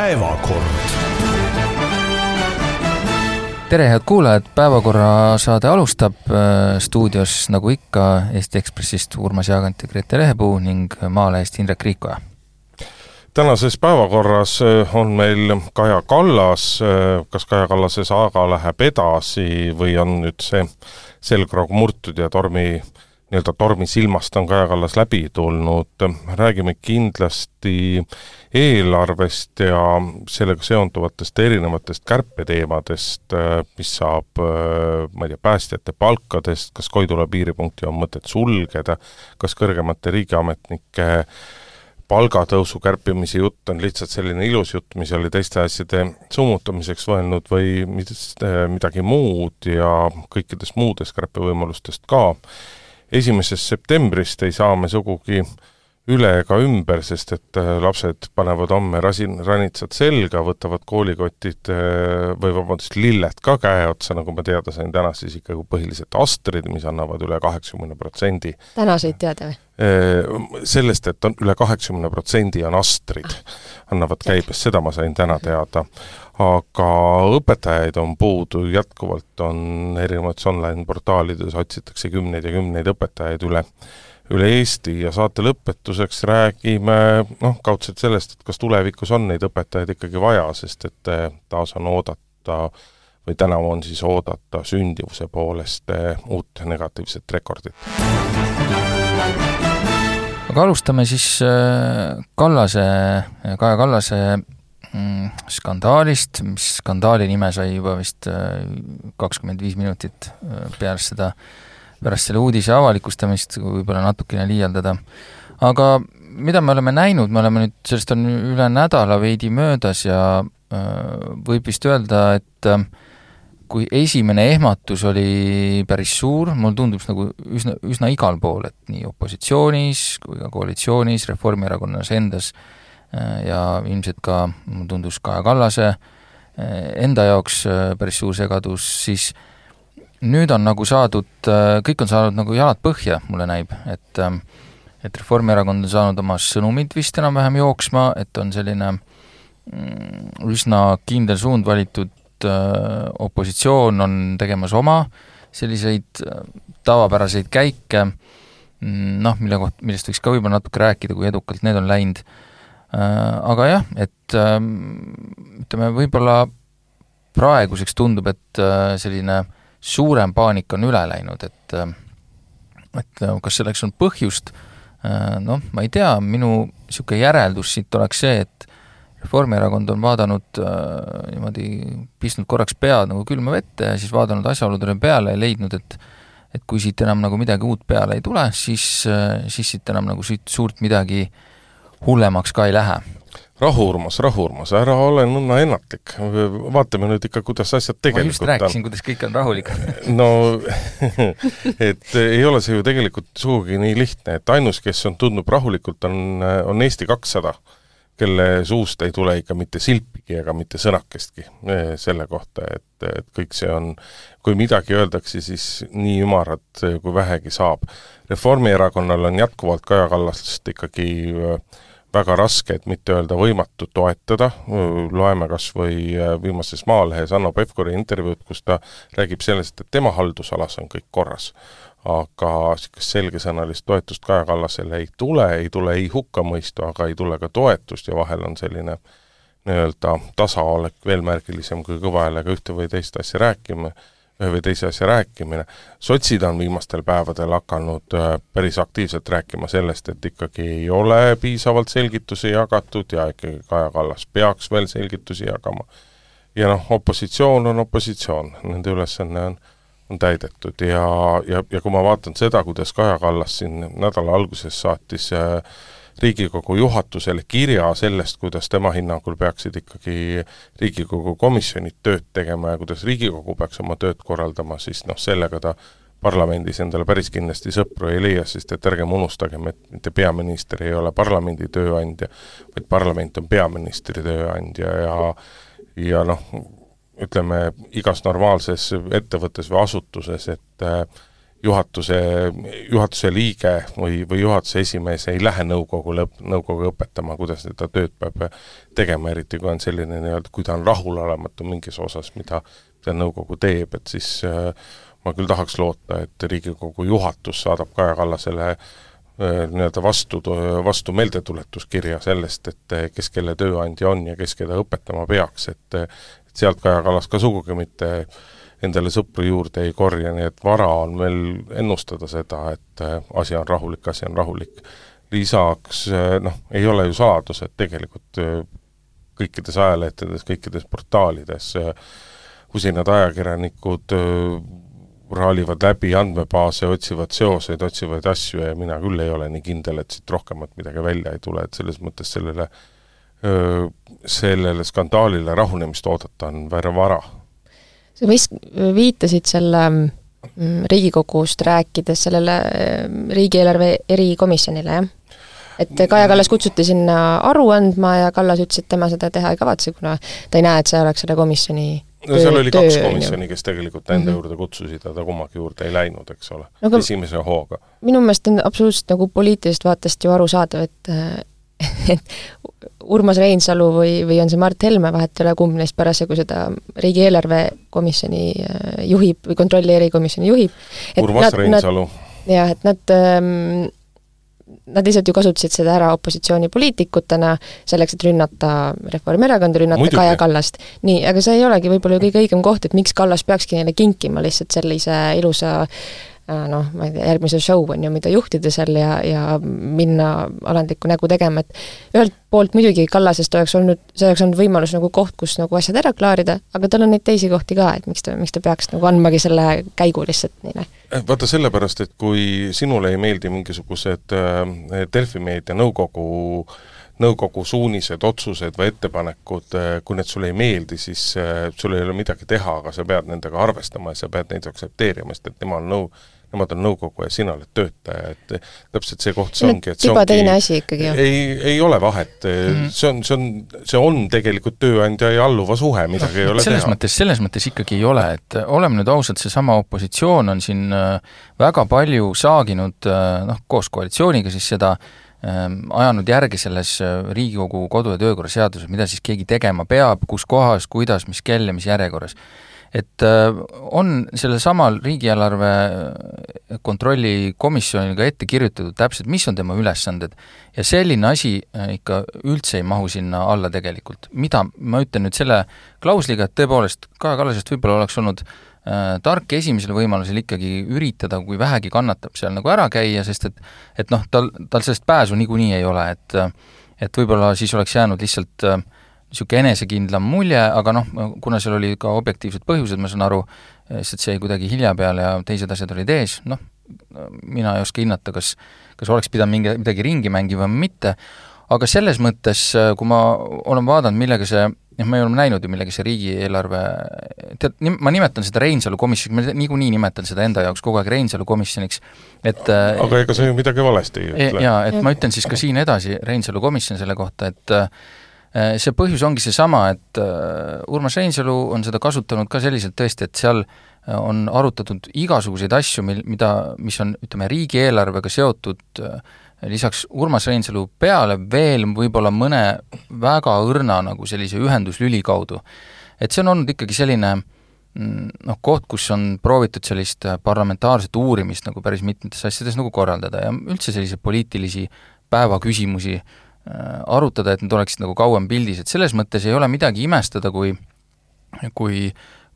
päevakord. tere, head kuulajad, Päevakorra saade alustab stuudios nagu ikka Eesti Ekspressist Urmas Jaagant ja Grete Lehepuu ning Maalehest Indrek Riikoja. tänases päevakorras on meil Kaja Kallas, kas Kaja Kallase saaga läheb edasi või on nüüd see selgroog murtud ja tormi nii-öelda tormisilmast on Kaja Kallas läbi tulnud, räägime kindlasti eelarvest ja sellega seonduvatest erinevatest kärpeteemadest, mis saab, ma ei tea, päästjate palkadest, kas Koidula piiripunkti on mõtet sulgeda, kas kõrgemate riigiametnike palgatõusu kärpimise jutt on lihtsalt selline ilus jutt, mis oli teiste asjade summutamiseks mõelnud või midagi muud ja kõikidest muudest kärpevõimalustest ka esimesest septembrist ei saa me sugugi üle ega ümber, sest et äh, lapsed panevad homme rasin, ranitsad selga, võtavad koolikotid äh, või vabandust, lilled ka käe otsa, nagu ma teada sain täna, siis ikkagi põhiliselt astrid, mis annavad üle kaheksakümne protsendi. täna said teada või? Äh, sellest, et on üle kaheksakümne protsendi on astrid, annavad käibes, seda ma sain täna teada aga õpetajaid on puudu, jätkuvalt on erinevates online-portaalides otsitakse kümneid ja kümneid õpetajaid üle, üle Eesti ja saate lõpetuseks räägime noh, kaudselt sellest, et kas tulevikus on neid õpetajaid ikkagi vaja, sest et eh, taas on oodata või tänavu on siis oodata sündivuse poolest eh, uut negatiivset rekordit. aga alustame siis eh, Kallase, Kaja Kallase Mm, skandaalist, mis skandaali nime sai juba vist kakskümmend viis minutit peale seda, pärast selle uudise avalikustamist, võib-olla natukene liialdada. aga mida me oleme näinud, me oleme nüüd, sellest on üle nädala veidi möödas ja äh, võib vist öelda, et kui esimene ehmatus oli päris suur, mulle tundub nagu üsna, üsna igal pool, et nii opositsioonis kui ka koalitsioonis, Reformierakonnas endas äh, Äh, ja ilmselt ka, mulle tundus, Kaja Kallase äh, enda jaoks äh, päris suur segadus, siis nüüd on nagu saadud, kõik on saanud nagu jalad põhja, mulle näib, et et Reformierakond on saanud oma sõnumid vist enam-vähem jooksma, et on selline mm, üsna kindel suund valitud, opositsioon on tegemas oma selliseid tavapäraseid käike, mm, noh, mille koht-, millest võiks ka võib-olla natuke rääkida, kui edukalt need on läinud. Äh, aga jah, et ähm, ütleme, võib-olla praeguseks tundub, et äh, selline suurem paanika on üle läinud, et äh, et kas selleks on põhjust, noh, ma ei tea, minu niisugune järeldus siit oleks see, et Reformierakond on vaadanud niimoodi, pistnud korraks pead nagu külma vette ja siis vaadanud asjaoludele peale ja leidnud, et et kui siit enam nagu midagi uut peale ei tule, siis, siis siit enam nagu siit suurt midagi äh, hullemaks ka ei lähe rahu, Urmas, rahu, Urmas, ära ole nõnda ennatlik. vaatame nüüd ikka, kuidas asjad tegelikult ma just rääkisin, kuidas kõik on rahulikud no et ei ole see ju tegelikult sugugi nii lihtne, et ainus, kes on tundnud rahulikult, on, on Eesti kakssada, kelle suust ei tule ikka mitte silpigi ega mitte sõnakestki eh, selle kohta, et, et kõik see on, kui midagi öeldakse, siis nii ümarad, kui vähegi saab. Reformierakonnal on jätkuvalt Kaja Kallast ikkagi äh, väga raske, et mitte öelda võimatu toetada, loeme kas või äh, viimases Maalehes Hanno Pevkuri intervjuud, kus ta räägib sellest, et tema haldusalas on kõik korras. aga niisugust selgesõnalist toetust Kaja Kallasele ei tule, ei tule ei hukkamõistu, aga ei tule ka toetust ja vahel on selline nii-öelda tasaolek veel märgilisem, kui kõva häälega ühte või teist asja rääkima ühe või teise asja rääkimine. sotsid on viimastel päevadel hakanud äh, päris aktiivselt rääkima sellest, et ikkagi ei ole piisavalt selgitusi jagatud ja ikkagi Kaja Kallas peaks veel selgitusi jagama. ja noh, opositsioon on opositsioon, nende ülesanne on, on täidetud ja, ja, ja kui ma vaatan seda, kuidas Kaja Kallas siin nädala alguses saatis äh, Riigikogu juhatusele kirja sellest, kuidas tema hinnangul peaksid ikkagi Riigikogu komisjonid tööd tegema ja kuidas Riigikogu peaks oma tööd korraldama, siis noh, sellega ta parlamendis endale päris kindlasti sõpru ei leia, sest et ärgem unustagem, et mitte peaminister ei ole parlamendi tööandja, vaid parlament on peaministri tööandja ja ja noh, ütleme, igas normaalses ettevõttes või asutuses, et juhatuse, juhatuse liige või, või juhatuse esimees ei lähe nõukogule, nõukogu õpetama, kuidas seda tööd peab tegema, eriti kui on selline nii-öelda, kui ta on rahulolematu mingis osas, mida, mida nõukogu teeb, et siis äh, ma küll tahaks loota, et Riigikogu juhatus saadab Kaja Kallasele äh, nii-öelda vastu, vastu meeldetuletuskirja sellest, et kes kelle tööandja on ja kes keda õpetama peaks, et et sealt Kaja Kallas ka sugugi mitte äh, endale sõpru juurde ei korja, nii et vara on veel ennustada seda, et äh, asi on rahulik, asi on rahulik. lisaks äh, noh, ei ole ju saladus, et tegelikult äh, kõikides ajalehtedes, kõikides portaalides usinad ajakirjanikud raalivad läbi andmebaase, otsivad seoseid, otsivad asju ja mina küll ei ole nii kindel, et siit rohkemat midagi välja ei tule, et selles mõttes sellele sellele skandaalile rahunemist oodata on väga vara sa vist viitasid selle mm, Riigikogust rääkides sellele mm, riigieelarve erikomisjonile, jah? et Kaja Kallas kutsuti sinna aru andma ja Kallas ütles, et tema seda teha ei kavatse, kuna ta ei näe, et see oleks selle komisjoni no seal oli kaks komisjoni, kes tegelikult enda mm -hmm. juurde kutsusid, aga ta kummagi juurde ei läinud, eks ole no,, esimese hooga. minu meelest on absoluutselt nagu poliitilisest vaatest ju arusaadav, et et Urmas Reinsalu või, või on see Mart Helme, vahet ei ole, kumb neist parasjagu seda riigieelarve komisjoni äh, juhib või kontrolli erikomisjoni juhib. Urmas nad, Reinsalu. jah, et nad ähm, Nad lihtsalt ju kasutasid seda ära opositsioonipoliitikutena, selleks, et rünnata Reformierakonda, rünnata Muidugi. Kaja Kallast. nii, aga see ei olegi võib-olla ju kõige õigem koht, et miks Kallas peakski neile kinkima lihtsalt sellise ilusa noh, ma ei tea, järgmise show on ju, mida juhtida seal ja, ja minna alandlikku nägu tegema, et ühelt poolt muidugi Kallasest oleks olnud, see oleks olnud võimalus nagu koht, kus nagu asjad ära klaarida, aga tal on neid teisi kohti ka, et miks ta, miks ta peaks nagu andmagi selle käigu lihtsalt neile? Eh, vaata sellepärast, et kui sinule ei meeldi mingisugused äh, Delfi meedia nõukogu nõukogu suunised, otsused või ettepanekud, äh, kui need sulle ei meeldi, siis sul ei ole midagi teha, aga sa pead nendega arvestama ja sa pead neid aktsepteerima, sest et nemad on nõu-, nemad on nõukogu ja sina oled töötaja, et täpselt see koht see ongi, et see juba ongi, teine asi ikkagi ju. ei, ei ole vahet mm, -hmm. see on, see on, see on tegelikult tööandja ja alluva suhe, midagi no, ei ole selles teha. mõttes, selles mõttes ikkagi ei ole, et oleme nüüd ausad, seesama opositsioon on siin äh, väga palju saaginud äh, noh, koos koalitsiooniga siis seda ähm, ajanud järgi selles äh, Riigikogu kodu- ja töökorra seaduses, mida siis keegi tegema peab, kus kohas, kuidas, mis kell ja mis järjekorras et äh, on sellel samal riigieelarve kontrolli komisjonil ette kirjutatud täpselt, mis on tema ülesanded ja selline asi äh, ikka üldse ei mahu sinna alla tegelikult. mida ma ütlen nüüd selle klausliga, et tõepoolest Kaja Kallasest võib-olla oleks olnud äh, tark esimesel võimalusel ikkagi üritada, kui vähegi kannatab, seal nagu ära käia, sest et et noh, tal, tal sellest pääsu niikuinii ei ole, et et võib-olla siis oleks jäänud lihtsalt äh, niisugune enesekindlam mulje, aga noh, kuna seal oli ka objektiivsed põhjused, ma saan aru, lihtsalt see jäi kuidagi hilja peale ja teised asjad olid ees, noh, mina ei oska hinnata, kas kas oleks pidanud mingi, midagi ringi mängima või mitte, aga selles mõttes, kui ma olen vaadanud, millega see noh, me oleme näinud ju, millega see riigieelarve, tead, ma nimetan seda Reinsalu komisjoniks, ma niikuinii nimetan seda enda jaoks kogu aeg Reinsalu komisjoniks, et aga ega sa ju midagi valesti ei ütle. jaa, et ma ütlen siis ka siin edasi Reinsalu komisjon selle kohta, et Äh, see põhjus ongi seesama, et äh, Urmas Reinsalu on seda kasutanud ka selliselt tõesti, et seal äh, on arutatud igasuguseid asju, mil, mida, mis on, ütleme, riigieelarvega seotud lisaks Urmas Reinsalu peale veel võib-olla mõne väga õrna nagu sellise ühenduslüli kaudu. et see on olnud ikkagi selline mm, noh, koht, kus on proovitud sellist parlamentaarset uurimist nagu päris mitmetes asjades nagu korraldada ja üldse selliseid poliitilisi päevaküsimusi äh, Äh, arutada, et need oleksid nagu kauem pildis, et selles mõttes ei ole midagi imestada, kui kui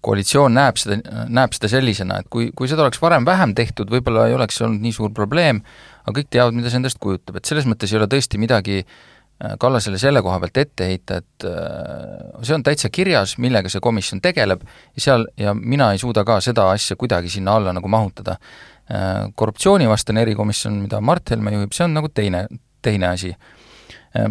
koalitsioon näeb seda, näeb seda sellisena, et kui, kui seda oleks varem vähem tehtud, võib-olla ei oleks olnud nii suur probleem, aga kõik teavad, mida see endast kujutab, et selles mõttes ei ole tõesti midagi äh, Kallasele selle koha pealt ette heita, et äh, see on täitsa kirjas, millega see komisjon tegeleb ja seal, ja mina ei suuda ka seda asja kuidagi sinna alla nagu mahutada. Korruptsioonivastane erikomisjon, mida Mart Helme juhib, see on nagu teine, teine asi ja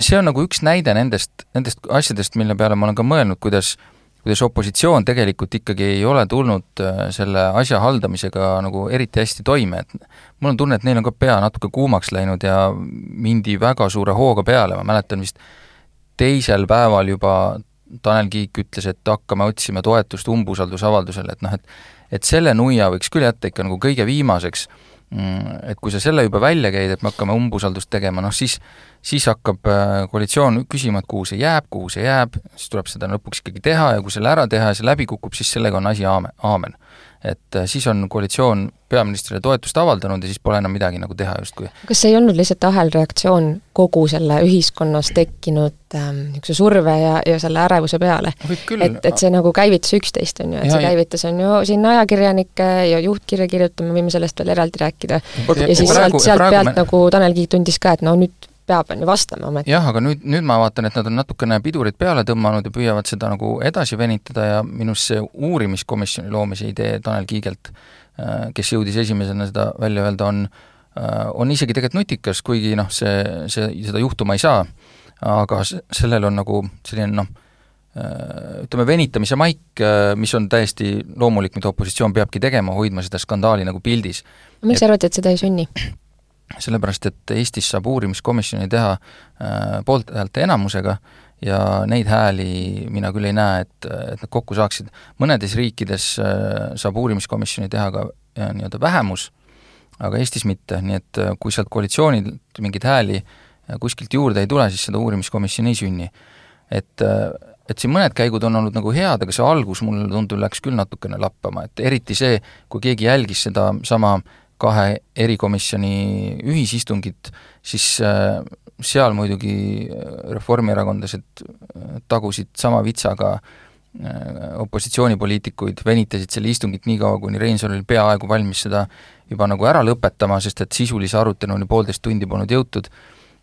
see on nagu üks näide nendest, nendest asjadest, mille peale ma olen ka mõelnud, kuidas kuidas opositsioon tegelikult ikkagi ei ole tulnud äh, selle asja haldamisega nagu eriti hästi toime, et mul on tunne, et neil on ka pea natuke kuumaks läinud ja mindi väga suure hooga peale, ma mäletan vist teisel päeval juba Tanel Kiik ütles, et hakkame otsima toetust umbusaldusavaldusele, et noh, et et selle nuia võiks küll jätta ikka nagu kõige viimaseks, et kui sa selle juba välja käid, et me hakkame umbusaldust tegema, noh siis siis hakkab äh, koalitsioon küsima, et kuhu see jääb, kuhu see jääb, siis tuleb seda lõpuks ikkagi teha ja kui selle ära teha ja see läbi kukub, siis sellega on asi aamen, aamen et äh, siis on koalitsioon peaministrile toetust avaldanud ja siis pole enam midagi nagu teha justkui. kas see ei olnud lihtsalt ahelreaktsioon kogu selle ühiskonnas tekkinud ähm, niisuguse surve ja, ja selle ärevuse peale? et, et see nagu käivitas üksteist, on ju, et ja, see käivitas, on ju, siin ajakirjanike ja juhtkirja kirjutama, võime sellest veel eraldi rääkida. ja, ja siis praegu, sealt, sealt pealt me... nagu Tanel Kiik tundis ka, et no nüüd peab, on ju, vastama ometi. jah, aga nüüd, nüüd ma vaatan, et nad on natukene pidurit peale tõmmanud ja püüavad seda nagu edasi venitada ja minu arust see uurimiskomisjoni loomise idee Tanel Kiigelt, äh, kes jõudis esimesena seda välja öelda, on äh, on isegi tegelikult nutikas, kuigi noh, see, see, seda juhtuma ei saa, aga sellel on nagu selline noh, äh, ütleme, venitamise maik, mis on täiesti loomulik, mida opositsioon peabki tegema, hoidma seda skandaali nagu pildis. miks sa arvad, et seda ei sünni? Sellepärast, et Eestis saab uurimiskomisjoni teha äh, poolthäälte enamusega ja neid hääli mina küll ei näe, et, et nad kokku saaksid. mõnedes riikides äh, saab uurimiskomisjoni teha ka äh, nii-öelda vähemus, aga Eestis mitte, nii et kui sealt koalitsioonilt mingeid hääli kuskilt juurde ei tule, siis seda uurimiskomisjoni ei sünni. et, et siin mõned käigud on olnud nagu head, aga see algus mulle tundub, läks küll natukene lappama, et eriti see, kui keegi jälgis seda sama äh, kahe erikomisjoni ühisistungit, siis äh, seal muidugi äh, reformierakondlased äh, tagusid sama vitsaga opositsioonipoliitikuid, venitasid selle istungit nii kaua, kuni Reinsalu oli peaaegu valmis seda juba nagu ära lõpetama, sest et sisulise aruteluni poolteist tundi polnud jõutud,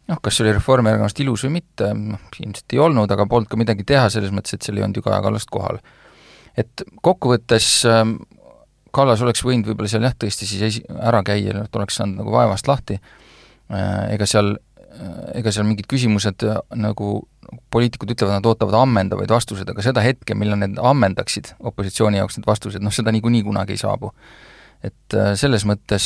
noh, kas see oli Reformierakonnast ilus või mitte, noh, ilmselt ei olnud, aga polnud ka midagi teha, selles mõttes, et seal ei olnud ju Kaja Kallast kohal. et kokkuvõttes ähm, Kallas oleks võinud võib-olla seal jah, tõesti siis esi-, ära käia, et oleks saanud nagu vaevast lahti, äh, ega seal, äh, ega seal mingid küsimused äh, nagu poliitikud ütlevad, nad ootavad ammendavaid vastuseid, aga seda hetke, millal need ammendaksid opositsiooni jaoks need vastused, noh seda niikuinii kunagi ei saabu. et selles mõttes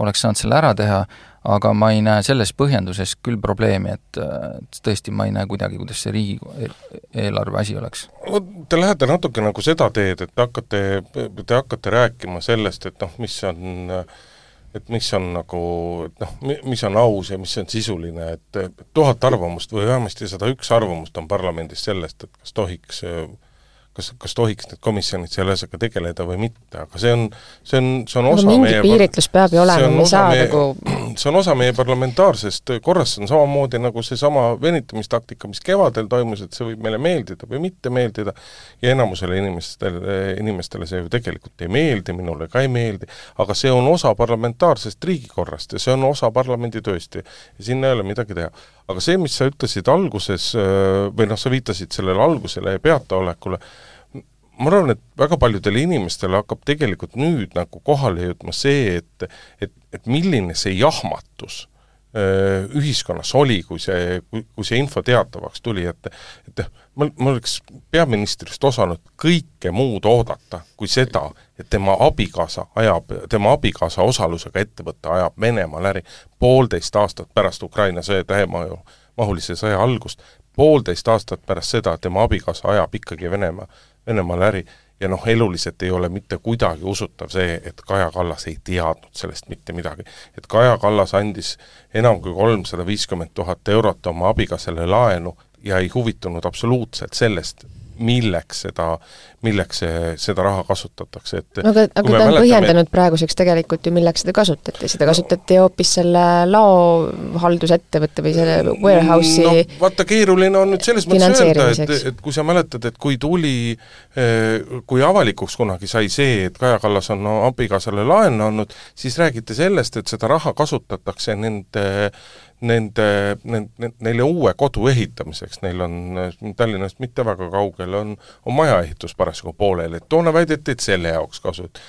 oleks saanud selle ära teha, aga ma ei näe selles põhjenduses küll probleemi, et, tõesti ma ei näe kuidagi, kuidas see riigi e-, eelarve asi oleks. Te lähete natuke nagu seda teed, et te hakkate, te hakkate rääkima sellest, et noh, mis on et mis on nagu noh, mis on aus ja mis on sisuline, et tuhat arvamust või vähemasti sada üks arvamust on parlamendis sellest, et kas tohiks äh, kas, kas tohiks need komisjonid selle asjaga tegeleda või mitte, aga see on, see on, see on osa mingi meie piiritlus peab ju olema, me ei saa nagu see on osa meie parlamentaarsest korrast, see on samamoodi nagu seesama venitamistaktika, mis kevadel toimus, et see võib meile meeldida või mitte meeldida, ja enamusele inimestele, inimestele see ju tegelikult ei meeldi, minule ka ei meeldi, aga see on osa parlamentaarsest riigikorrast ja see on osa parlamendi tööst ja sinna ei ole midagi teha. Aga see, mis sa ütlesid alguses või noh, sa viitasid sellele algusele ja peataolekule, ma arvan, et väga paljudele inimestele hakkab tegelikult nüüd nagu kohale jõudma see, et et, et milline see jahmatus ühiskonnas oli, kui see, kui, see info teatavaks tuli, et et ma, ma oleks peaministrist osanud kõike muud oodata kui seda, et tema abikaasa ajab, tema abikaasa osalusega ettevõte ajab Venemaal äri poolteist aastat pärast Ukraina sõja täiemahulise sõja algust, poolteist aastat pärast seda tema abikaasa ajab ikkagi Venemaa, Venemaal äri ja noh, eluliselt ei ole mitte kuidagi usutav see, et Kaja Kallas ei teadnud sellest mitte midagi. et Kaja Kallas andis enam kui kolmsada viiskümmend tuhat eurot oma abikaasale laenu ja ei huvitunud absoluutselt sellest, milleks seda, milleks see, seda raha kasutatakse, et no aga, aga ta on mäletame, põhjendanud praeguseks tegelikult ju, milleks seda kasutati, seda kasutati hoopis selle laohaldusettevõtte või selle warehouse'i no vaata, keeruline on nüüd selles mõttes öelda, et, et kui sa mäletad, et kui tuli, eh, kui avalikuks kunagi sai see, et Kaja Kallas on no, abikaasale laenu andnud, siis räägiti sellest, et seda raha kasutatakse nende nende, nende, neile uue kodu ehitamiseks, neil on Tallinnast mitte väga kaugel, on, on majaehitus parasjagu pooleli, et toona väideti, et selle jaoks kasut-,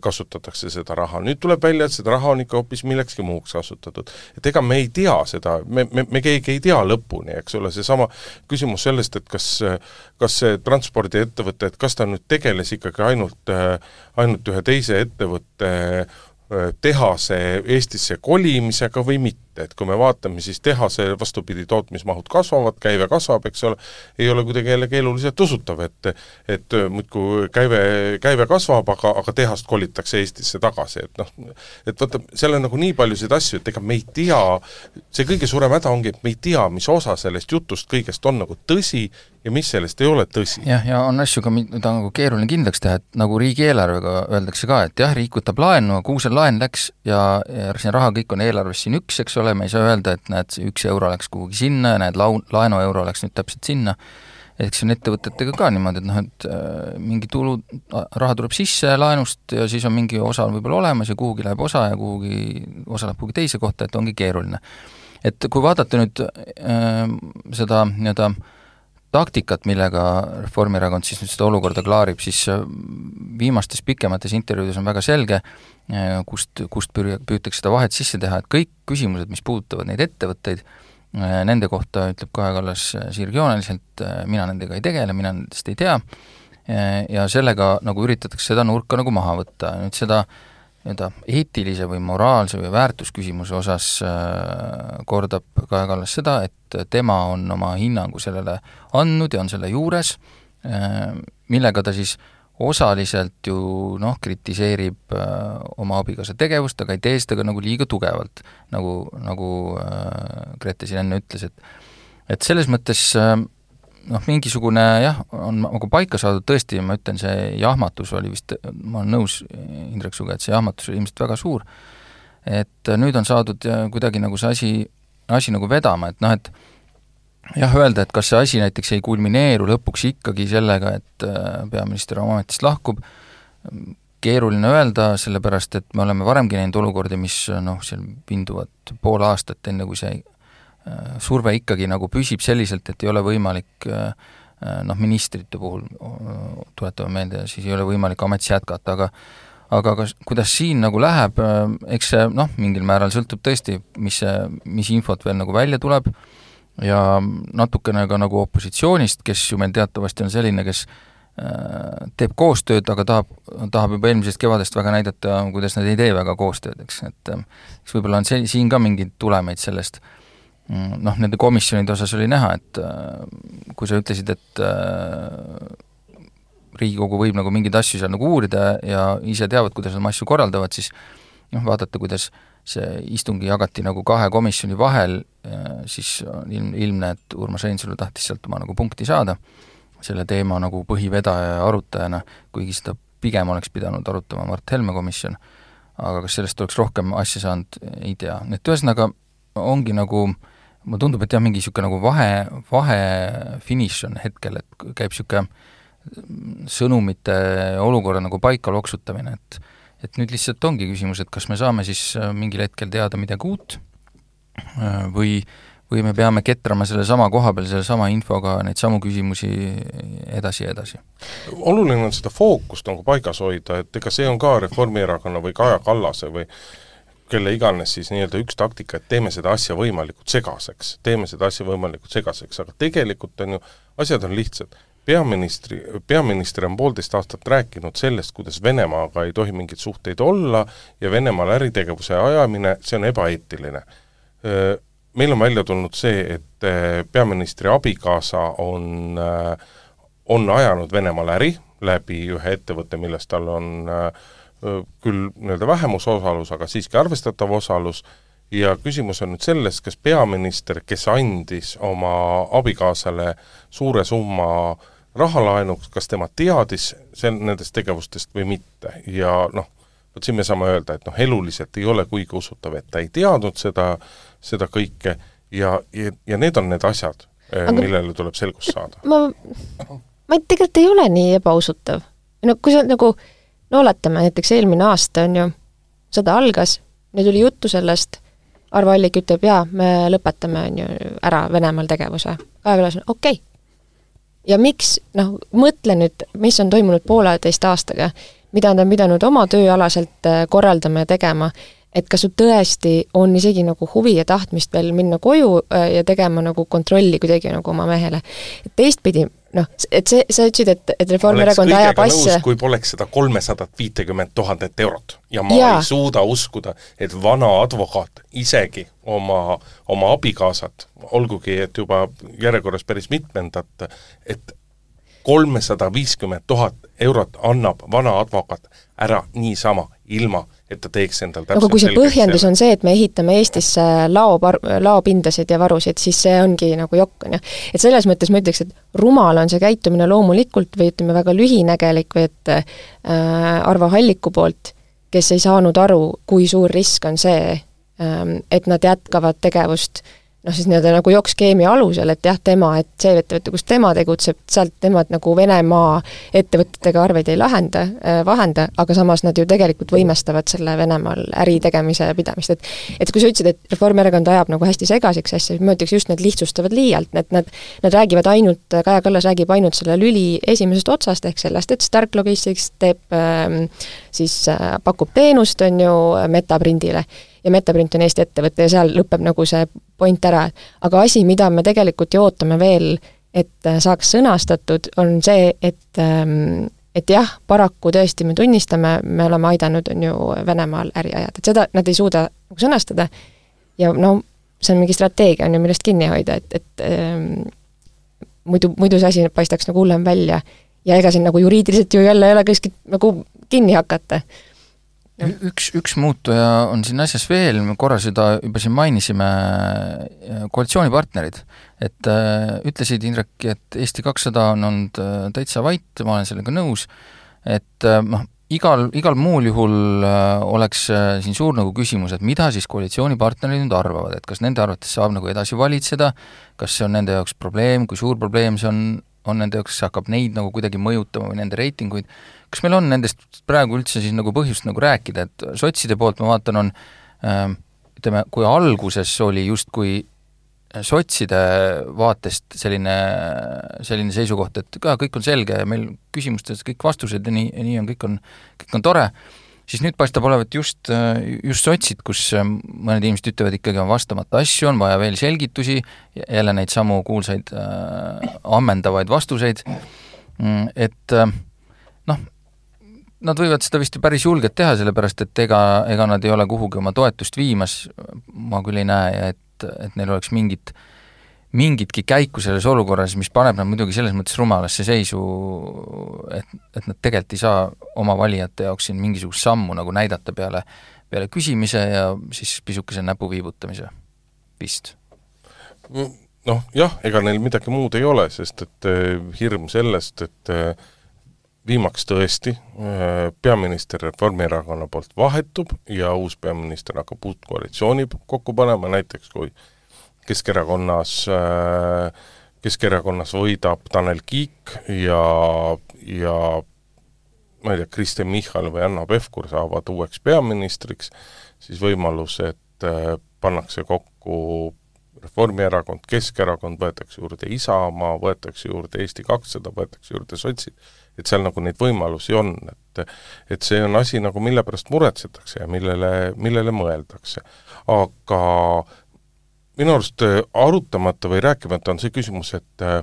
kasutatakse seda raha. nüüd tuleb välja, et seda raha on ikka hoopis millekski muuks kasutatud. et ega me ei tea seda, me, me, me keegi ei tea lõpuni, eks ole, seesama küsimus sellest, et kas kas see transpordiettevõte, et kas ta nüüd tegeles ikkagi ainult, ainult ühe teise ettevõtte tehase Eestisse kolimisega või mitte, et kui me vaatame, siis tehase vastupidi, tootmismahud kasvavad, käive kasvab, eks ole, ei ole kuidagi jälle keeruliselt usutav, et et muudkui käive, käive kasvab, aga, aga tehast kolitakse Eestisse tagasi, et noh, et vaata, seal on nagu nii paljusid asju, et ega me ei tea, see kõige suurem häda ongi, et me ei tea, mis osa sellest jutust kõigest on nagu tõsi ja mis sellest ei ole tõsi. jah, ja on asju ka, mida on nagu keeruline kindlaks teha, et nagu riigieelarvega öeldakse ka, et jah, riik võtab laenu, kuhu see laen läks ja, ja see raha kõik on eelarves siin üks, eks ole, me ei saa öelda, et näed, see üks euro läks kuhugi sinna ja näed, lau-, laenueuro läks nüüd täpselt sinna, eks see on ettevõtetega ka niimoodi, et noh, et äh, mingi tulu, raha tuleb sisse laenust ja siis on mingi osa võib-olla olemas ja kuhugi läheb osa ja kuhugi, osa läheb kuhugi teise kohta, et ongi keeruline. et kui vaadata nüüd äh, seda nii-öelda äh, taktikat, millega Reformierakond siis nüüd seda olukorda klaarib, siis äh, viimastes pikemates intervjuudes on väga selge, äh, kust, kust püür-, püütakse seda vahet sisse teha, et kõik küsimused, mis puudutavad neid ettevõtteid, äh, nende kohta ütleb Kaja Kallas sirgjooneliselt, mina nendega ei tegele, mina nendest ei tea, ja sellega nagu üritatakse seda nurka nagu maha võtta, nüüd seda nii-öelda eetilise või moraalse või väärtusküsimuse osas kordab Kaja Kallas seda, et et tema on oma hinnangu sellele andnud ja on selle juures, äh, millega ta siis osaliselt ju noh, kritiseerib äh, oma abikaasa tegevust, aga ei tee seda ka nagu liiga tugevalt, nagu, nagu äh, Grete siin enne ütles, et et selles mõttes äh, noh, mingisugune jah, on nagu paika saadud tõesti, ma ütlen, see jahmatus oli vist, ma olen nõus Indrek Suga, et see jahmatus oli ilmselt väga suur, et nüüd on saadud kuidagi nagu see asi asi nagu vedama, et noh, et jah, öelda, et kas see asi näiteks ei kulmineeru lõpuks ikkagi sellega, et äh, peaminister oma ametist lahkub, keeruline öelda, sellepärast et me oleme varemgi näinud olukordi, mis noh, seal vinduvad pool aastat, enne kui see äh, surve ikkagi nagu püsib selliselt, et ei ole võimalik äh, noh, ministrite puhul tuletame meelde, siis ei ole võimalik ametis jätkata, aga aga kas, kuidas siin nagu läheb, eks see noh, mingil määral sõltub tõesti, mis see, mis infot veel nagu välja tuleb, ja natukene ka nagu opositsioonist, kes ju meil teatavasti on selline, kes äh, teeb koostööd, aga tahab, tahab juba eelmisest kevadest väga näidata, kuidas nad ei tee väga koostööd, eks, et äh, eks võib-olla on see, siin ka mingeid tulemeid sellest, mm, noh, nende komisjonide osas oli näha, et äh, kui sa ütlesid, et Riigikogu võib nagu mingeid asju seal nagu uurida ja ise teavad, kuidas nad oma asju korraldavad, siis noh, vaadata, kuidas see istungi jagati nagu kahe komisjoni vahel, siis on ilm, ilmne, et Urmas Reinsalu tahtis sealt oma nagu punkti saada, selle teema nagu põhivedaja ja arutajana, kuigi seda pigem oleks pidanud arutama Mart Helme komisjon, aga kas sellest oleks rohkem asja saanud, ei tea, et ühesõnaga ongi nagu mulle tundub, et jah, mingi niisugune nagu vahe, vahefiniš on hetkel, et käib niisugune sõnumite olukorra nagu paika loksutamine, et et nüüd lihtsalt ongi küsimus, et kas me saame siis äh, mingil hetkel teada midagi uut äh, või või me peame ketrama sellesama koha peal, sellesama infoga neid samu küsimusi edasi ja edasi? oluline on seda fookust nagu paigas hoida, et ega see on ka Reformierakonna või Kaja Kallase või kelle iganes siis nii-öelda üks taktika, et teeme seda asja võimalikult segaseks, teeme seda asja võimalikult segaseks, aga tegelikult on ju, asjad on lihtsad peaministri, peaminister on poolteist aastat rääkinud sellest, kuidas Venemaaga ei tohi mingeid suhteid olla ja Venemaal äritegevuse ajamine, see on ebaeetiline. Meil on välja tulnud see, et peaministri abikaasa on, on ajanud Venemaal äri läbi ühe ettevõtte, milles tal on küll nii-öelda vähemusosalus, aga siiski arvestatav osalus, ja küsimus on nüüd selles, kas peaminister, kes andis oma abikaasale suure summa rahalaenuks, kas tema teadis sel-, nendest tegevustest või mitte ja noh, vot siin me saame öelda, et noh, eluliselt ei ole kuigi usutav, et ta ei teadnud seda, seda kõike ja, ja, ja need on need asjad, millele tuleb selgust saada. ma, ma tegelikult ei ole nii ebausutav. no kui sa nagu, no oletame, näiteks eelmine aasta on ju, sõda algas, nüüd oli juttu sellest, Arvo Allik ütleb, jaa, me lõpetame, on ju, ära Venemaal tegevuse. Kaja Kallas on okei okay ja miks, noh, mõtle nüüd, mis on toimunud pooleteist aastaga, mida nad on pidanud oma tööalaselt äh, korraldama ja tegema, et kas sul tõesti on isegi nagu huvi ja tahtmist veel minna koju äh, ja tegema nagu kontrolli kuidagi nagu oma mehele. teistpidi, noh, et see, sa ütlesid, et, et Reformierakond ajab asja kui poleks seda kolmesadat viitekümmet tuhandet eurot ja ma ja. ei suuda uskuda, et vana advokaat isegi oma, oma abikaasat, olgugi et juba järjekorras päris mitmendat, et kolmesada viiskümmend tuhat eurot annab vana advokaat ära niisama, ilma et ta teeks endal aga kui see põhjendus on see, et me ehitame Eestisse laopar-, laopindasid ja varusid, siis see ongi nagu jokk, on ju. et selles mõttes ma ütleks, et rumal on see käitumine loomulikult või ütleme, väga lühinägelik või et äh, Arvo Halliku poolt, kes ei saanud aru, kui suur risk on see ähm,, et nad jätkavad tegevust äh, noh, siis nii-öelda nagu jokkskeemi alusel, et jah, tema, et see ettevõte, kus tema tegutseb, sealt nemad nagu Venemaa ettevõtetega arveid ei lahenda äh,, vahenda, aga samas nad ju tegelikult võimestavad selle Venemaal äri tegemise ja pidamist, et et kui sa ütlesid, et Reformierakond ajab nagu hästi segaseks asja, siis ma ütleks just, nad lihtsustavad liialt, et nad, nad räägivad ainult, Kaja Kallas räägib ainult selle lüli esimesest otsast, ehk sellest, et Stark Logistics teeb äh, siis äh, pakub teenust, on ju, Metaprindile ja Metaprint on Eesti ettevõte ja seal lõpeb nagu see point ära. aga asi, mida me tegelikult ju ootame veel, et äh, saaks sõnastatud, on see, et ähm, et jah, paraku tõesti me tunnistame, me oleme aidanud, on ju, Venemaal äri ajada, et seda nad ei suuda nagu sõnastada ja no see on mingi strateegia, on ju, millest kinni hoida, et, et ähm, muidu, muidu see asi paistaks nagu hullem välja. ja ega siin nagu juriidiliselt ju jälle ei ole kuskilt nagu kinni hakata üks, üks muutuja on siin asjas veel, me korra seda juba siin mainisime, koalitsioonipartnerid. et äh, ütlesid, Indrek, et Eesti kakssada on olnud äh, täitsa vait, ma olen sellega nõus, et äh, noh, igal, igal muul juhul äh, oleks äh, siin suur nagu küsimus, et mida siis koalitsioonipartnerid nüüd arvavad, et kas nende arvates saab nagu edasi valitseda, kas see on nende jaoks probleem, kui suur probleem see on, on nende jaoks, hakkab neid nagu kuidagi mõjutama või nende reitinguid, kas meil on nendest praegu üldse siis nagu põhjust nagu rääkida, et sotside poolt ma vaatan, on äh, ütleme, kui alguses oli justkui sotside vaatest selline, selline seisukoht, et ka kõik on selge ja meil küsimustes kõik vastused ja nii, ja nii on, kõik on, kõik on tore, siis nüüd paistab olevat just, just sotsid, kus mõned inimesed ütlevad, ikkagi on vastamata asju, on vaja veel selgitusi, jälle neid samu kuulsaid äh, ammendavaid vastuseid, mm, et äh, noh, Nad võivad seda vist ju päris julgelt teha, sellepärast et ega, ega nad ei ole kuhugi oma toetust viimas, ma küll ei näe, et, et neil oleks mingit, mingitki käiku selles olukorras, mis paneb nad muidugi selles mõttes rumalasse seisu, et, et nad tegelikult ei saa oma valijate jaoks siin mingisugust sammu nagu näidata peale, peale küsimise ja siis pisukese näpu viibutamise, vist. noh jah, ega neil midagi muud ei ole, sest et eh, hirm sellest, et eh, viimaks tõesti, äh, peaminister Reformierakonna poolt vahetub ja uus peaminister hakkab uut koalitsiooni kokku panema, näiteks kui äh, Keskerakonnas võidab Tanel Kiik ja, ja ma ei tea, Kristen Michal või Hanno Pevkur saavad uueks peaministriks, siis võimalus, et äh, pannakse kokku Reformierakond, Keskerakond, võetakse juurde Isamaa, võetakse juurde Eesti kakssada, võetakse juurde sotsid, et seal nagu neid võimalusi on, et et see on asi nagu, mille pärast muretsetakse ja millele, millele mõeldakse. aga minu arust äh, arutamata või rääkimata on see küsimus, et äh,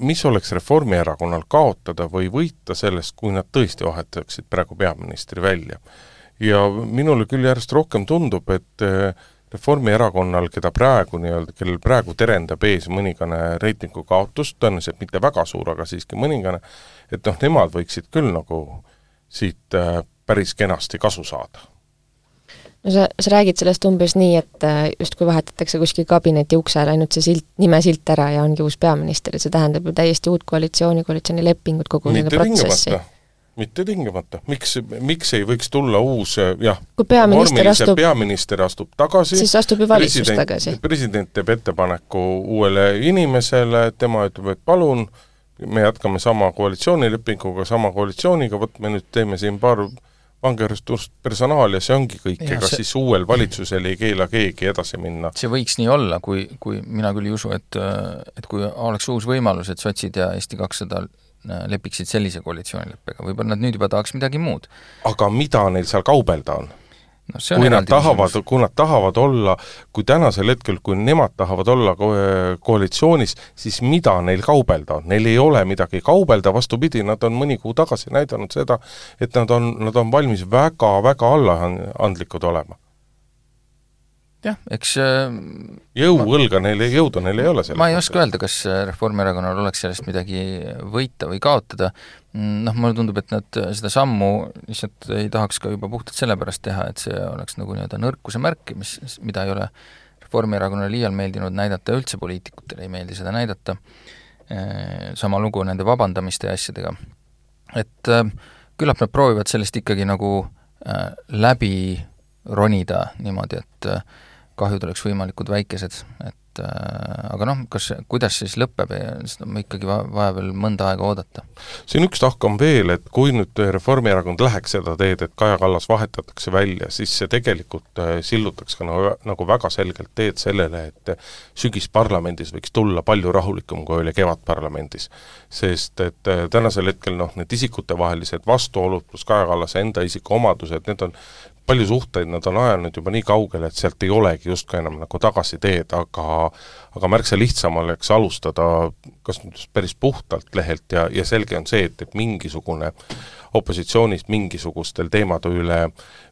mis oleks Reformierakonnal kaotada või võita sellest, kui nad tõesti vahetaksid praegu peaministri välja. ja minule küll järjest rohkem tundub, et äh, Reformierakonnal, keda praegu nii-öelda, kellel praegu terendab ees mõningane reitingu kaotus, tõenäoliselt mitte väga suur, aga siiski mõningane, et noh, nemad võiksid küll nagu siit päris kenasti kasu saada. No sa, sa räägid sellest umbes nii, et äh, justkui vahetatakse kuskil kabineti uksel ainult see silt, nimesilt ära ja ongi uus peaminister, et see tähendab ju täiesti uut koalitsiooni, koalitsioonilepingut, kogu seda protsessi. Mitte tingimata, miks, miks ei võiks tulla uus jah, kui peaminister astub, peaminister astub tagasi, siis astub ju valitsus tagasi. president teeb ettepaneku uuele inimesele, tema ütleb, et palun, me jätkame sama koalitsioonilepinguga, sama koalitsiooniga, vot me nüüd teeme siin paar vangeristust personaali ja see ongi kõik, ega see... siis uuel valitsusel ei keela keegi edasi minna. see võiks nii olla, kui, kui mina küll ei usu, et et kui oleks uus võimalus, et sotsid ja Eesti kakssada lepiksid sellise koalitsioonileppega, võib-olla nad nüüd juba tahaks midagi muud. aga mida neil seal kaubelda on? No kui nad tahavad kui nad tahavad olla, kui tänasel hetkel, kui nemad tahavad olla ko koalitsioonis, siis mida neil kaubelda on? Neil ei ole midagi kaubelda, vastupidi, nad on mõni kuu tagasi näidanud seda, et nad on, nad on valmis väga-väga allaandlikud olema. Jah, eks äh, jõuõlga neil, jõudu neil ei ole selles ma ei oska öelda, kas äh, Reformierakonnal oleks sellest midagi võita või kaotada, noh, mulle tundub, et nad seda sammu lihtsalt ei tahaks ka juba puhtalt sellepärast teha, et see oleks nagu nii-öelda nõrkuse märk, mis, mida ei ole Reformierakonnale liial meeldinud näidata ja üldse poliitikutele ei meeldi seda näidata, sama lugu nende vabandamiste ja asjadega. et äh, küllap nad proovivad sellest ikkagi nagu äh, läbi ronida niimoodi, et äh, kahjud oleks võimalikult väikesed, et äh, aga noh, kas, kuidas siis lõpeb, seda on ikkagi va-, vaja veel mõnda aega oodata. siin üks tahk on veel, et kui nüüd Reformierakond läheks seda teed, et Kaja Kallas vahetatakse välja, siis see tegelikult äh, sillutaks ka nagu, nagu väga selgelt teed sellele, et sügisparlamendis võiks tulla palju rahulikum, kui oli kevadparlamendis. sest et äh, tänasel hetkel noh, need isikutevahelised vastuolud pluss Kaja Kallase enda isikuomadused, need on palju suhteid nad on ajanud juba nii kaugele, et sealt ei olegi justkui enam nagu tagasiteed, aga aga märksa lihtsam oleks alustada kas nüüd päris puhtalt lehelt ja, ja selge on see, et, et mingisugune opositsioonist mingisugustel teemade üle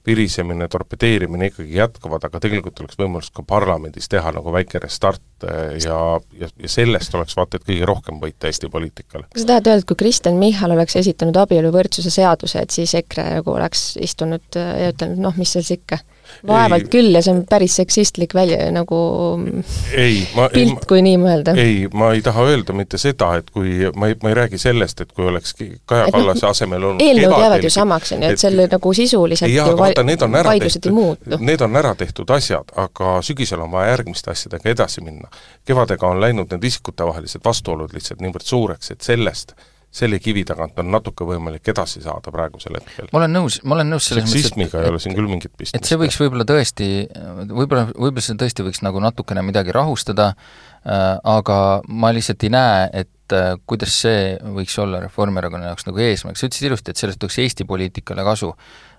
virisemine, torpedeerimine ikkagi jätkuvad, aga tegelikult oleks võimalus ka parlamendis teha nagu väike restart eh, ja, ja, ja sellest oleks vaata et kõige rohkem võita Eesti poliitikale. kas sa tahad öelda, et kui Kristen Michal oleks esitanud abieluvõrdsuse seaduse, et siis EKRE nagu oleks istunud ja ütelnud, noh, mis seal siis ikka? Vaevalt Ei. küll ja see on päris seksistlik välja, nagu ei, ma pilt, kui nii mõelda. ei, ma ei taha öelda mitte seda, et kui, ma ei, ma ei räägi sellest, et kui oleks Kaja noh, Kallase asemel olnud eelnõud jäävad ju samaks, on ju, et- selle nagu sisuliselt jaa, ju vaata, need on ära tehtud, need on ära tehtud asjad, aga sügisel on vaja järgmiste asjadega edasi minna. kevadega on läinud need isikutevahelised vastuolud lihtsalt niivõrd suureks, et sellest, selle kivi tagant on natuke võimalik edasi saada praegusel hetkel. ma olen nõus, ma olen nõus selles seksismiga ei ole siin küll mingit pistmist. et see võiks võib-olla tõesti, võib-olla, võib-olla see tõesti võiks nagu natukene midagi rahustada äh,, aga ma lihtsalt ei näe, et äh, kuidas see võiks olla Reformierakonna jaoks nagu eesmärk, sa ütlesid ilusti, et sellest oleks Eesti poliitikale kasu.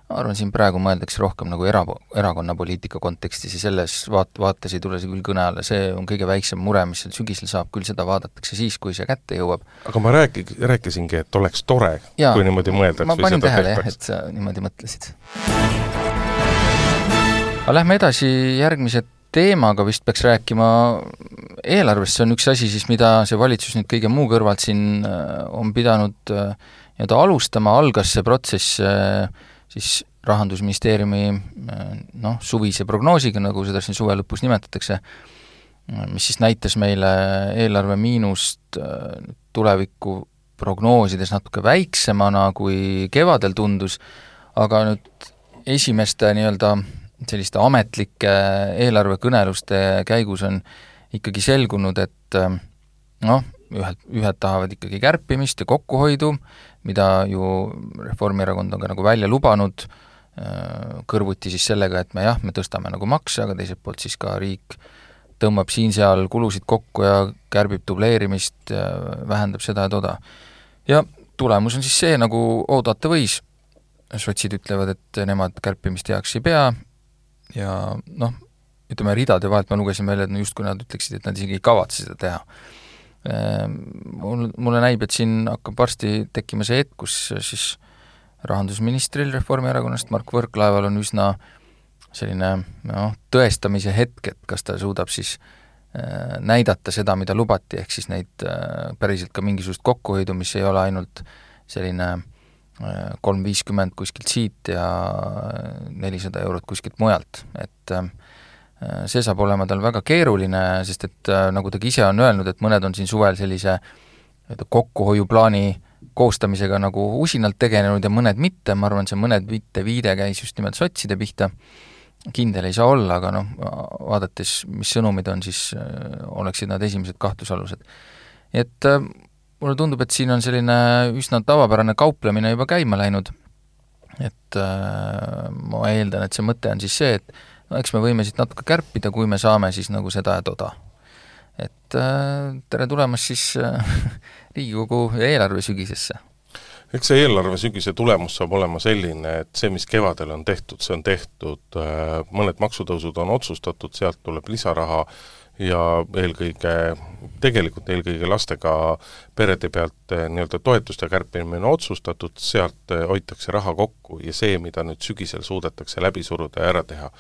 Ma arvan, siin praegu mõeldakse rohkem nagu era-, erakonna poliitika kontekstis ja selles vaat-, vaates ei tule see küll kõne alla, see on kõige väiksem mure, mis seal sügisel saab, küll seda vaadatakse siis, kui see kätte jõuab. aga ma räägi-, rääkisingi, et oleks tore, kui niimoodi mõeldaks ma panin tähele jah, et sa niimoodi mõtlesid. aga lähme edasi järgmise teemaga, vist peaks rääkima eelarvest, see on üks asi siis, mida see valitsus nüüd kõige muu kõrvalt siin äh, on pidanud äh, nii-öelda alustama, algas see protsess äh, siis Rahandusministeeriumi noh, suvise prognoosiga, nagu seda siin suve lõpus nimetatakse, mis siis näitas meile eelarve miinust tulevikku prognoosides natuke väiksemana, kui kevadel tundus, aga nüüd esimeste nii-öelda selliste ametlike eelarvekõneluste käigus on ikkagi selgunud, et noh, ühed, ühed tahavad ikkagi kärpimist ja kokkuhoidu, mida ju Reformierakond on ka nagu välja lubanud, kõrvuti siis sellega, et me jah, me tõstame nagu makse, aga teiselt poolt siis ka riik tõmbab siin-seal kulusid kokku ja kärbib dubleerimist ja vähendab seda ja toda. ja tulemus on siis see, nagu oodata võis, sotsid ütlevad, et nemad kärpimist heaks ei pea ja noh, ütleme ridade vahelt ma lugesin välja, et no justkui nad ütleksid, et nad isegi ei kavatse seda teha. Mul, mulle näib, et siin hakkab varsti tekkima see hetk, kus siis rahandusministril Reformierakonnast, Mark Võrklaeval on üsna selline noh, tõestamise hetk, et kas ta suudab siis äh, näidata seda, mida lubati, ehk siis neid äh, päriselt ka mingisugust kokkuhoidu, mis ei ole ainult selline äh, kolm viiskümmend kuskilt siit ja nelisada eurot kuskilt mujalt, et äh, see saab olema tal väga keeruline, sest et äh, nagu ta ka ise on öelnud, et mõned on siin suvel sellise nii-öelda kokkuhoiuplaani koostamisega nagu usinalt tegelenud ja mõned mitte, ma arvan, see mõned mitte viide käis just nimelt sotside pihta, kindel ei saa olla, aga noh, vaadates, mis sõnumid on, siis äh, oleksid nad esimesed kahtlusalused. et äh, mulle tundub, et siin on selline üsna tavapärane kauplemine juba käima läinud, et äh, ma eeldan, et see mõte on siis see, et no eks me võime siit natuke kärpida, kui me saame siis nagu seda ja toda. et äh, tere tulemast siis äh, Riigikogu eelarve sügisesse! eks see eelarve sügise tulemus saab olema selline, et see, mis kevadel on tehtud, see on tehtud, äh, mõned maksutõusud on otsustatud, sealt tuleb lisaraha ja eelkõige, tegelikult eelkõige lastega perede pealt eh, nii-öelda toetuste kärpimine on otsustatud, sealt eh, hoitakse raha kokku ja see, mida nüüd sügisel suudetakse läbi suruda ja ära teha,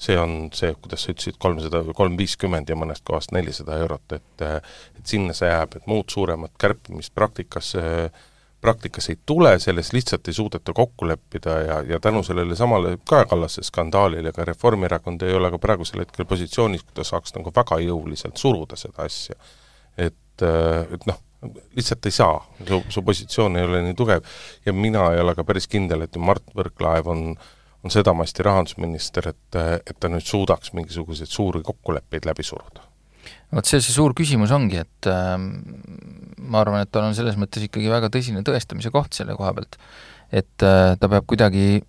see on see, kuidas sa ütlesid, kolmsada, kolm viiskümmend ja mõnest kohast nelisada eurot, et eh, et sinna see jääb, et muud suuremat kärpimist praktikas äh, praktikas ei tule, selles lihtsalt ei suudeta kokku leppida ja, ja tänu sellele samale Kaja Kallase skandaalile ka Reformierakond ei ole ka praegusel hetkel positsioonis, kui ta saaks nagu väga jõuliselt suruda seda asja. et, äh, et noh, lihtsalt ei saa, su, su positsioon ei ole nii tugev ja mina ei ole ka päris kindel, et Mart Võrklaev on on sedamasti rahandusminister, et, et ta nüüd suudaks mingisuguseid suuri kokkuleppeid läbi suruda vot see, see suur küsimus ongi, et äh, ma arvan, et tal on selles mõttes ikkagi väga tõsine tõestamise koht selle koha pealt. et äh, ta peab kuidagi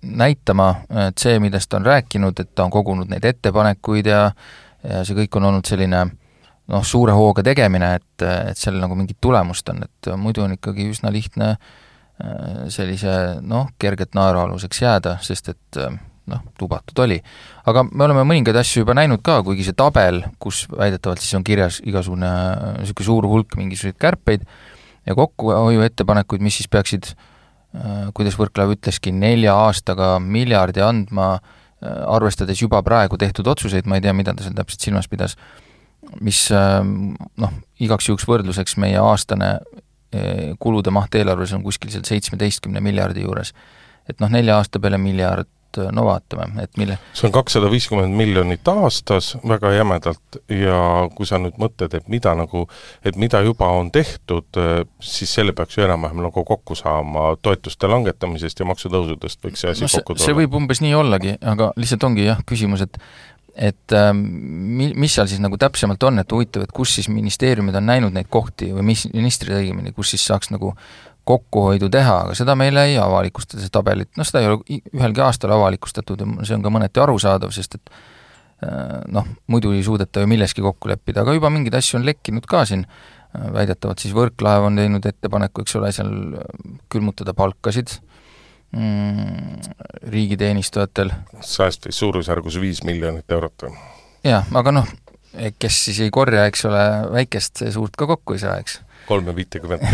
näitama, et see, millest ta on rääkinud, et ta on kogunud neid ettepanekuid ja ja see kõik on olnud selline noh, suure hooga tegemine, et, et sellel nagu mingit tulemust on, et muidu on ikkagi üsna lihtne äh, sellise noh, kergelt naerualuseks jääda, sest et äh, noh, lubatud oli. aga me oleme mõningaid asju juba näinud ka, kuigi see tabel, kus väidetavalt siis on kirjas igasugune niisugune suur hulk mingisuguseid kärpeid ja kokkuhoiuettepanekuid, mis siis peaksid äh, kuidas Võrklaev ütleski, nelja aastaga miljardi andma, äh, arvestades juba praegu tehtud otsuseid, ma ei tea, mida ta seal täpselt silmas pidas, mis äh, noh, igaks juhuks võrdluseks meie aastane kulude maht eelarves on kuskil seal seitsmeteistkümne miljardi juures. et noh, nelja aasta peale miljard et no vaatame, et mille see on kakssada viiskümmend miljonit aastas väga jämedalt ja kui sa nüüd mõtled, et mida nagu, et mida juba on tehtud, siis selle peaks ju enam-vähem nagu kokku saama toetuste langetamisest ja maksutõusudest võiks see asi no, kokku tulla. see võib umbes nii ollagi, aga lihtsalt ongi jah, küsimus, et et ähm, mi-, mis seal siis nagu täpsemalt on, et huvitav, et kus siis ministeeriumid on näinud neid kohti või mis, ministrid õigemini, kus siis saaks nagu kokkuhoidu teha, aga seda meile ei avalikustada, seda tabelit, noh seda ei ole ühelgi aastal avalikustatud ja see on ka mõneti arusaadav, sest et äh, noh, muidu ei suudeta ju milleski kokku leppida, aga juba mingeid asju on lekkinud ka siin, äh, väidetavalt siis Võrklaev on teinud ettepaneku, eks ole, seal külmutada palkasid mm, riigiteenistujatel. sääst võis suurusjärgus viis miljonit eurot või? jah, aga noh, kes siis ei korja, eks ole, väikest, suurt ka kokku ei saa, eks. kolme viitekümmet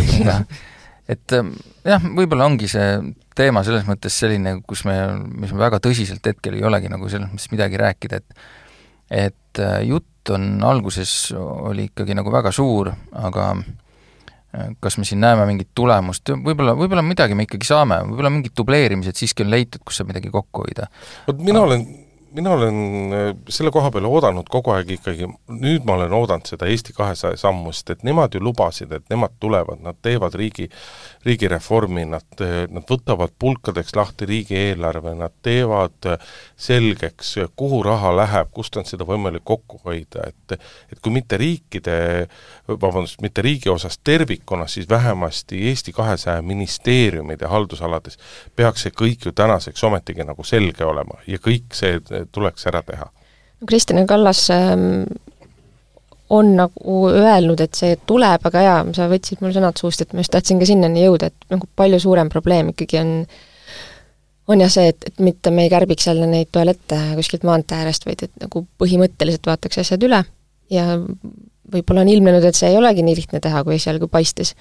et ähm, jah, võib-olla ongi see teema selles mõttes selline, kus me, mis me väga tõsiselt hetkel ei olegi nagu selles mõttes midagi rääkida, et et äh, jutt on alguses, oli ikkagi nagu väga suur, aga kas me siin näeme mingit tulemust, võib-olla, võib-olla midagi me ikkagi saame, võib-olla mingid dubleerimised siiski on leitud, kus saab midagi kokku hoida. vot mina olen mina olen äh, selle koha peal oodanud kogu aeg ikkagi, nüüd ma olen oodanud seda Eesti kahesaja sammu, sest et nemad ju lubasid, et nemad tulevad, nad teevad riigi, riigireformi, nad, nad võtavad pulkadeks lahti riigieelarve, nad teevad selgeks, kuhu raha läheb, kust on seda võimalik kokku hoida, et et kui mitte riikide, vabandust, mitte riigi osas tervikuna, siis vähemasti Eesti kahesaja ministeeriumide haldusalades peaks see kõik ju tänaseks ometigi nagu selge olema ja kõik see tuleks ära teha. Kristjan Kallas ähm, on nagu öelnud, et see tuleb, aga jaa, sa võtsid mul sõnad suust, et ma just tahtsin ka sinnani jõuda, et nagu palju suurem probleem ikkagi on on jah see, et, et mitte me ei kärbiks jälle neid tualette kuskilt maantee äärest, vaid et nagu põhimõtteliselt vaataks asjad üle ja võib-olla on ilmnenud, et see ei olegi nii lihtne teha, kui esialgu paistis.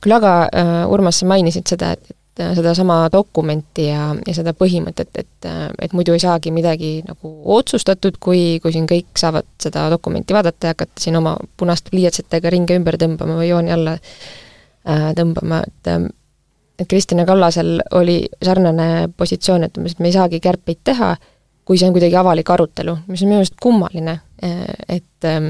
küll aga äh, Urmas, sa mainisid seda, et, Äh, sedasama dokumenti ja, ja seda põhimõtet, et, äh, et muidu ei saagi midagi nagu otsustatud, kui, kui siin kõik saavad seda dokumenti vaadata ja hakata siin oma punaste pliiatsetega ringe ümber tõmbama või jooni alla äh, tõmbama, et et Kristjan Kallasel oli sarnane positsioon, et umbes, et me ei saagi kärpeid teha, kui see on kuidagi avalik arutelu, mis on minu meelest kummaline, et äh,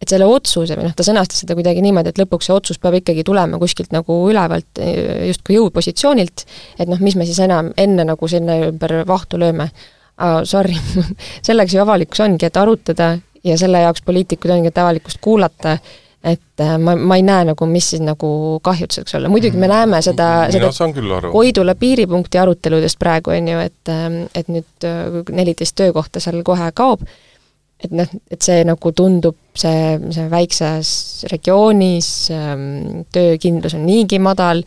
et selle otsuse või noh, ta sõnastas seda kuidagi niimoodi, et lõpuks see otsus peab ikkagi tulema kuskilt nagu ülevalt, justkui jõupositsioonilt, et noh, mis me siis enam enne nagu sinna ümber vahtu lööme. Sorry selleks ju avalikkus ongi, et arutada ja selle jaoks poliitikud ongi, et avalikkust kuulata, et äh, ma, ma ei näe nagu, mis siis nagu kahjud saaks olla, muidugi me näeme seda, seda Koidula piiripunkti aruteludest praegu, on ju, et, ähm, et nüüd äh, neliteist töökohta seal kohe kaob. Et noh, et see nagu tundub, see, see väikses regioonis ähm, töökindlus on niigi madal,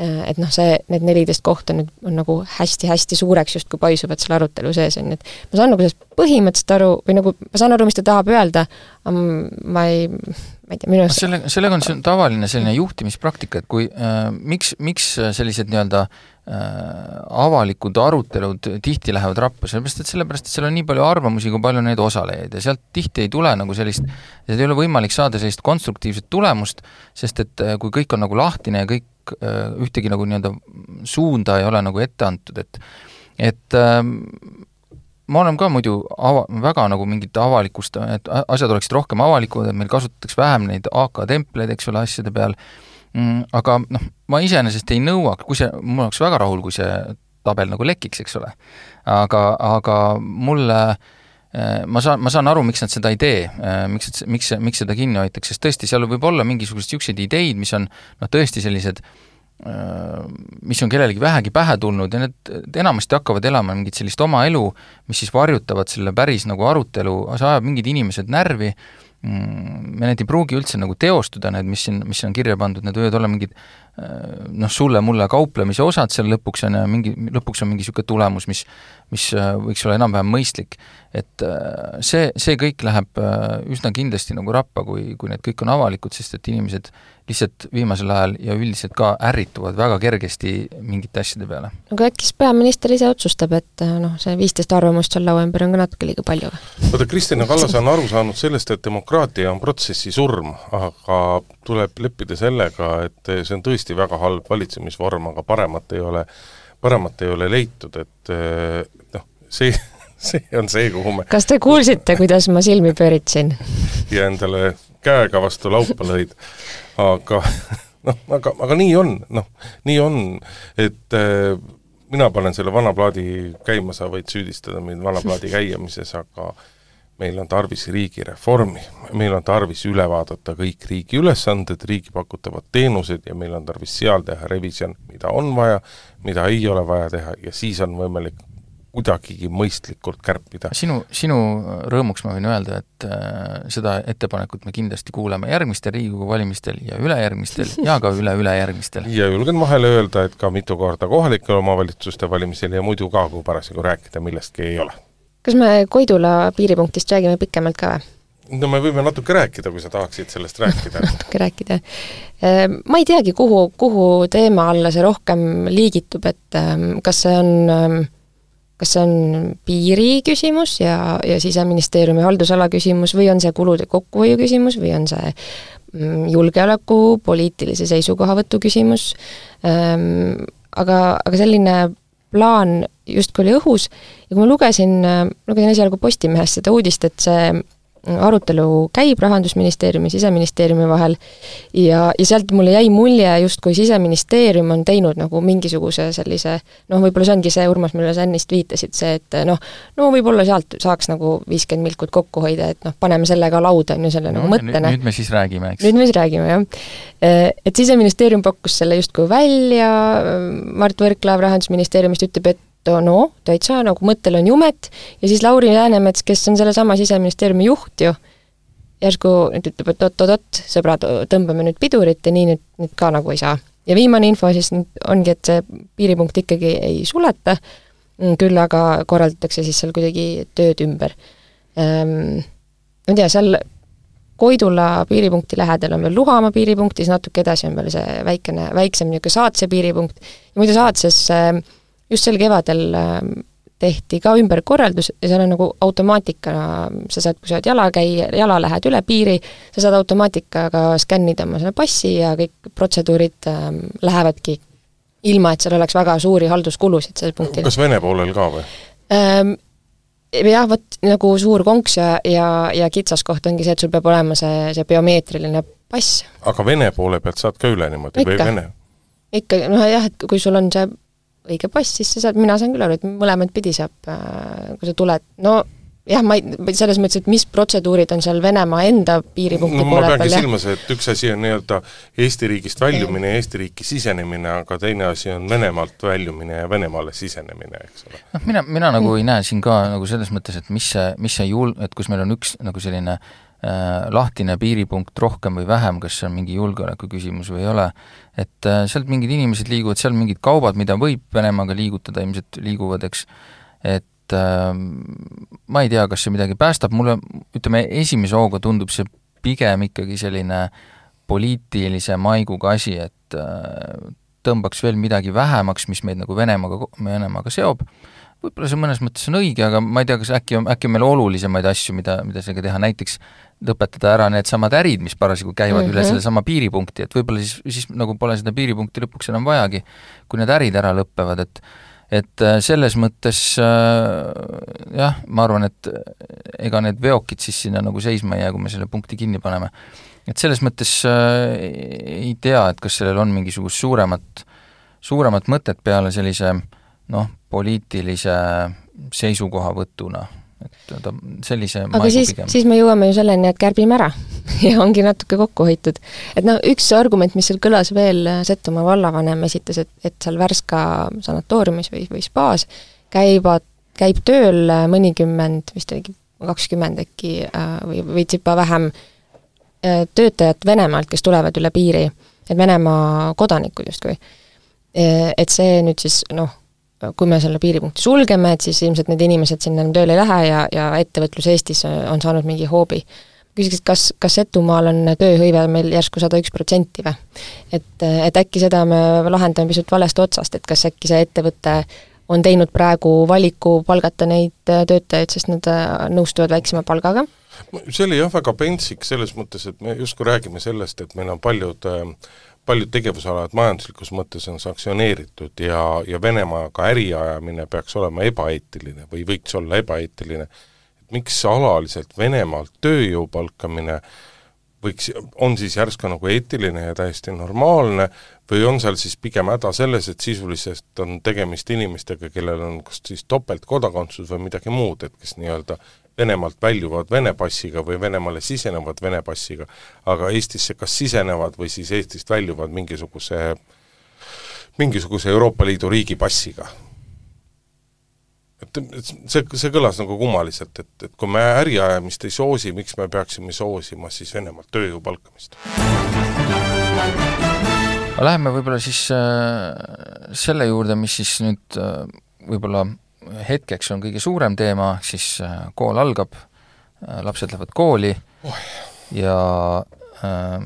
äh, et noh, see, need neliteist kohta nüüd on nagu hästi-hästi suureks justkui paisuvad selle arutelu sees, on ju, et ma saan nagu sellest põhimõtteliselt aru, või nagu ma saan aru, mis ta tahab öelda, aga ma ei, ma ei tea, minu arust selle, sellega on see tavaline selline juhtimispraktika, et kui äh,, miks, miks sellised nii-öelda äh, Äh, avalikud arutelud tihti lähevad rappa, sellepärast et sellepärast, et seal on nii palju arvamusi, kui palju neid osalejaid ja sealt tihti ei tule nagu sellist, ei ole võimalik saada sellist konstruktiivset tulemust, sest et äh, kui kõik on nagu lahtine ja kõik, äh, ühtegi nagu nii-öelda suunda ei ole nagu ette antud, et et ähm, ma olen ka muidu ava-, väga nagu mingit avalikust, et asjad oleksid rohkem avalikud, et meil kasutataks vähem neid AK templeid, eks ole, asjade peal mm,, aga noh, ma iseenesest ei nõua, kui see, mul oleks väga rahul, kui see tabel nagu lekiks, eks ole. aga, aga mulle eh, ma saan, ma saan aru, miks nad seda ei tee, eh, miks, miks, miks seda kinni hoitakse, sest tõesti, seal võib olla mingisuguseid niisuguseid ideid, mis on noh, tõesti sellised eh, mis on kellelegi vähegi pähe tulnud ja need enamasti hakkavad elama mingit sellist oma elu, mis siis varjutavad selle päris nagu arutelu, see ajab mingid inimesed närvi Mm, need ei pruugi üldse nagu teostuda, need, mis siin, mis siin on kirja pandud, need võivad olla mingid äh, noh, sulle-mulle kauplemise osad seal lõpuks on ja mingi, lõpuks on mingi niisugune tulemus, mis mis äh, võiks olla enam-vähem mõistlik. et äh, see, see kõik läheb üsna kindlasti nagu rappa, kui, kui need kõik on avalikud, sest et inimesed lihtsalt viimasel ajal ja üldiselt ka ärrituvad väga kergesti mingite asjade peale. aga äkki siis peaminister ise otsustab, et noh, see viisteist arvamust seal laua ümber on ka natuke liiga palju või? vaata, Kristina Kallas on aru saanud sellest, et demokraatia on protsessi surm, aga tuleb leppida sellega, et see on tõesti väga halb valitsemisvorm, aga paremat ei ole, paremat ei ole leitud, et noh, see see on see, kuhu me kas te kuulsite, kuidas ma silmi pööritsin? ja endale käega vastu laupa lõid aga noh, aga, aga nii on, noh, nii on, et äh, mina panen selle vana plaadi käima, sa võid süüdistada mind vana plaadi käiamises, aga meil on tarvis riigireformi, meil on tarvis üle vaadata kõik riigi ülesanded, riigi pakutavad teenused ja meil on tarvis seal teha revisjon, mida on vaja, mida ei ole vaja teha ja siis on võimalik kuidagigi mõistlikult kärpida. sinu, sinu rõõmuks ma võin öelda, et äh, seda ettepanekut me kindlasti kuuleme järgmistel Riigikogu valimistel ja ülejärgmistel ja ka üle-ülejärgmistel. ja julgen vahele öelda, et ka mitu korda kohalike omavalitsuste valimisel ja muidu ka, kui parasjagu rääkida millestki ei ole. Kas me Koidula piiripunktist räägime pikemalt ka või? no me võime natuke rääkida, kui sa tahaksid sellest rääkida natuke rääkida. Äh, ma ei teagi, kuhu, kuhu teema alla see rohkem liigitub, et ähm, kas see on ähm, kas see on piiri küsimus ja, ja Siseministeeriumi haldusala küsimus või on see kulude kokkuhoiu küsimus või on see mm, julgeoleku, poliitilise seisukohavõtu küsimus aga, aga selline plaan justkui oli õhus ja kui ma lugesin, lugesin esialgu Postimehest seda uudist, et see arutelu käib Rahandusministeeriumi Siseministeeriumi vahel ja, ja sealt mulle jäi mulje, justkui Siseministeerium on teinud nagu mingisuguse sellise noh, võib-olla see ongi see, Urmas, millele sa ennist viitasid, see, et noh, no võib-olla sealt saaks nagu viiskümmend milkut kokku hoida, et noh, paneme selle ka lauda, on ju, selle no, nagu mõttena. nüüd me siis räägime, eks? nüüd me siis räägime, jah. Et Siseministeerium pakkus selle justkui välja, Mart Võrklaev Rahandusministeeriumist ütleb, et no täitsa nagu mõttel on jumet ja siis Lauri Läänemets, kes on sellesama Siseministeeriumi juht ju, järsku nüüd ütleb, et oot-oot-oot, sõbrad, tõmbame nüüd pidurit ja nii nüüd, nüüd ka nagu ei saa. ja viimane info siis nüüd ongi, et see piiripunkt ikkagi ei suleta, küll aga korraldatakse siis seal kuidagi tööd ümber ehm,. Ma ei tea, seal Koidula piiripunkti lähedal on veel Luhamaa piiripunkt ja siis natuke edasi on veel see väikene, väiksem niisugune Saatse piiripunkt ja muidu Saatses äh, just sel kevadel ähm, tehti ka ümberkorraldus ja seal on nagu automaatikana, sa saad, kui sa oled jalakäija, jala lähed üle piiri, sa saad automaatikaga skännida oma selle passi ja kõik protseduurid ähm, lähevadki ilma, et seal oleks väga suuri halduskulusid sellel punktil. kas Vene poolel ka või ähm,? Jah, vot nagu suur konks ja, ja, ja kitsaskoht ongi see, et sul peab olema see, see biomeetriline pass. aga Vene poole pealt saad ka üle niimoodi ikka. või Vene? ikka, noh jah, et kui sul on see õige pass, siis sa saad, mina saan küll aru, et mõlemat pidi saab, äh, kui sa tuled, no jah, ma ei, selles mõttes, et mis protseduurid on seal Venemaa enda piiripunkti no, poole peal, ma peangi silmas, et üks asi on nii-öelda Eesti riigist väljumine ja Eesti riiki sisenemine, aga teine asi on Venemaalt väljumine ja Venemaale sisenemine, eks ole. noh, mina, mina nagu ei näe siin ka nagu selles mõttes, et mis see, mis see jul-, et kus meil on üks nagu selline äh, lahtine piiripunkt rohkem või vähem, kas see on mingi julgeoleku küsimus või ei ole, et äh, sealt mingid inimesed liiguvad, seal mingid kaubad, mida võib Venemaaga liigutada, ilmselt liiguvad, eks, et äh, ma ei tea, kas see midagi päästab, mulle ütleme, esimese hooga tundub see pigem ikkagi selline poliitilise maiguga asi, et äh, tõmbaks veel midagi vähemaks, mis meid nagu Venemaaga, Venemaaga seob, võib-olla see mõnes mõttes on õige, aga ma ei tea, kas äkki on, äkki on meil olulisemaid asju, mida, mida sellega teha, näiteks lõpetada ära needsamad ärid, mis parasjagu käivad mm -hmm. üle mhm. sellesama piiripunkti, et võib-olla siis, siis nagu pole seda piiripunkti lõpuks enam vajagi, kui need ärid ära lõpevad, et et äh, selles mõttes äh, jah, ma arvan, et äh, ega need veokid siis sinna nagu seisma ei jää, kui me selle punkti kinni paneme. et selles mõttes ei tea, et kas sellel on mingisugust suuremat, suuremat mõtet peale sellise noh, poliitilise seisukohavõtuna et ta sellise aga siis, siis me jõuame ju selleni, et kärbime ära ja ongi natuke kokku hoitud. et noh, üks argument, mis seal kõlas veel, Setomaa vallavanem esitas, et, et seal Värska sanatooriumis või, või spaas käivad, käib tööl mõnikümmend, vist oligi kakskümmend äkki äh, või veits juba vähem äh, töötajat Venemaalt, kes tulevad üle piiri, et Venemaa kodanikud justkui. Et see nüüd siis noh, kui me selle piiripunkti sulgeme, et siis ilmselt need inimesed sinna enam tööle ei lähe ja, ja ettevõtlus Eestis on saanud mingi hoobi. küsiks, et kas, kas Setumaal on tööhõive meil järsku sada üks protsenti või? et, et äkki seda me lahendame pisut valest otsast, et kas äkki see ettevõte on teinud praegu valiku palgata neid töötajaid, sest nad nõustuvad väiksema palgaga? see oli jah, väga pentsik selles mõttes, et me justkui räägime sellest, et meil on paljud äh, paljud tegevusalad majanduslikus mõttes on sanktsioneeritud ja, ja Venemaaga äri ajamine peaks olema ebaeetiline või võiks olla ebaeetiline, et miks alaliselt Venemaalt tööjõu palkamine võiks, on siis järsku nagu eetiline ja täiesti normaalne või on seal siis pigem häda selles, et sisuliselt on tegemist inimestega, kellel on kas siis topeltkodakondsus või midagi muud, et kes nii-öelda Venemaalt väljuvad Vene passiga või Venemaale sisenevad Vene passiga, aga Eestisse kas sisenevad või siis Eestist väljuvad mingisuguse, mingisuguse Euroopa Liidu riigi passiga. et see, see kõlas nagu kummaliselt, et, et kui me äriajamist ei soosi, miks me peaksime soosima siis Venemaalt tööjõu palkamist? Läheme võib-olla siis äh, selle juurde, mis siis nüüd äh, võib-olla hetkeks on kõige suurem teema, siis äh, kool algab, äh, lapsed lähevad kooli oh. ja äh,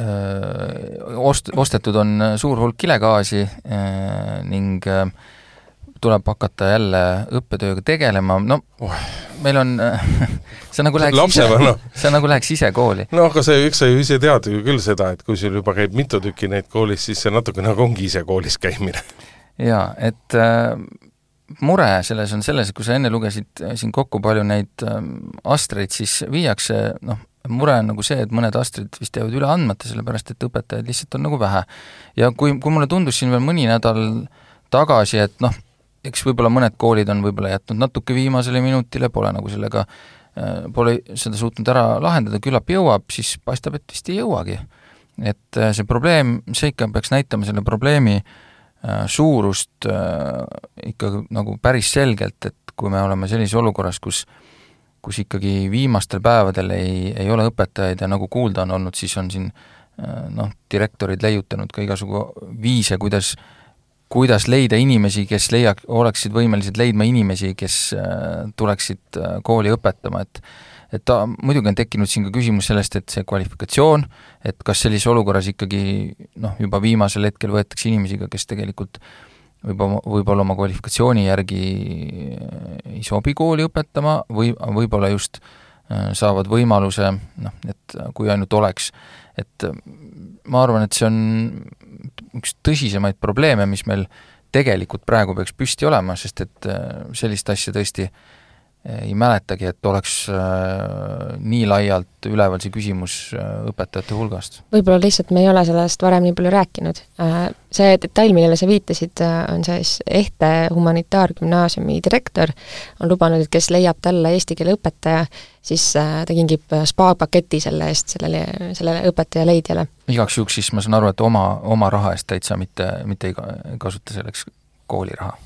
äh, ost-, ostetud on suur hulk kilegaasi äh, ning äh, tuleb hakata jälle õppetööga tegelema, no oh. meil on sa nagu läheks Lapseva, ise no., sa nagu läheks ise kooli. no aga sa eks sa ju ise tead ju küll seda, et kui sul juba käib mitu tükki neid koolis, siis see natuke nagu ongi ise koolis käimine jaa, et äh, mure selles on selles, et kui sa enne lugesid äh, siin kokku, palju neid äh, astreid siis viiakse, noh, mure on nagu see, et mõned astrid vist jäävad üle andmata, sellepärast et õpetajaid lihtsalt on nagu vähe. ja kui, kui mulle tundus siin veel mõni nädal tagasi, et noh, eks võib-olla mõned koolid on võib-olla jätnud natuke viimasele minutile, pole nagu sellega, äh, pole seda suutnud ära lahendada, küllap jõuab, siis paistab, et vist ei jõuagi. et see probleem, see ikka peaks näitama selle probleemi äh, Äh, suurust äh, ikka nagu päris selgelt, et kui me oleme sellises olukorras, kus kus ikkagi viimastel päevadel ei, ei ole õpetajaid ja nagu kuulda on olnud, siis on siin äh, noh, direktorid leiutanud ka igasugu viise, kuidas kuidas leida inimesi, kes leia-, oleksid võimelised leidma inimesi, kes tuleksid kooli õpetama, et et ta, muidugi on tekkinud siin ka küsimus sellest, et see kvalifikatsioon, et kas sellises olukorras ikkagi noh, juba viimasel hetkel võetakse inimesi ka, kes tegelikult võib-olla, võib-olla oma kvalifikatsiooni järgi ei sobi kooli õpetama või võib-olla just äh, saavad võimaluse noh, et kui ainult oleks, et ma arvan, et see on üks tõsisemaid probleeme, mis meil tegelikult praegu peaks püsti olema, sest et äh, sellist asja tõesti ei mäletagi, et oleks äh, nii laialt üleval see küsimus äh, õpetajate hulgast. võib-olla lihtsalt me ei ole sellest varem nii palju rääkinud. Äh, see detail, millele sa viitasid, on siis Ehte Humanitaargümnaasiumi direktor, on lubanud, et kes leiab talle eesti keele õpetaja, siis ta kingib spaapaketi selle eest sellele, sellele õpetaja leidjale. igaks juhuks siis ma saan aru, et oma, oma raha eest täitsa, mitte, mitte ei kasuta selleks kooliraha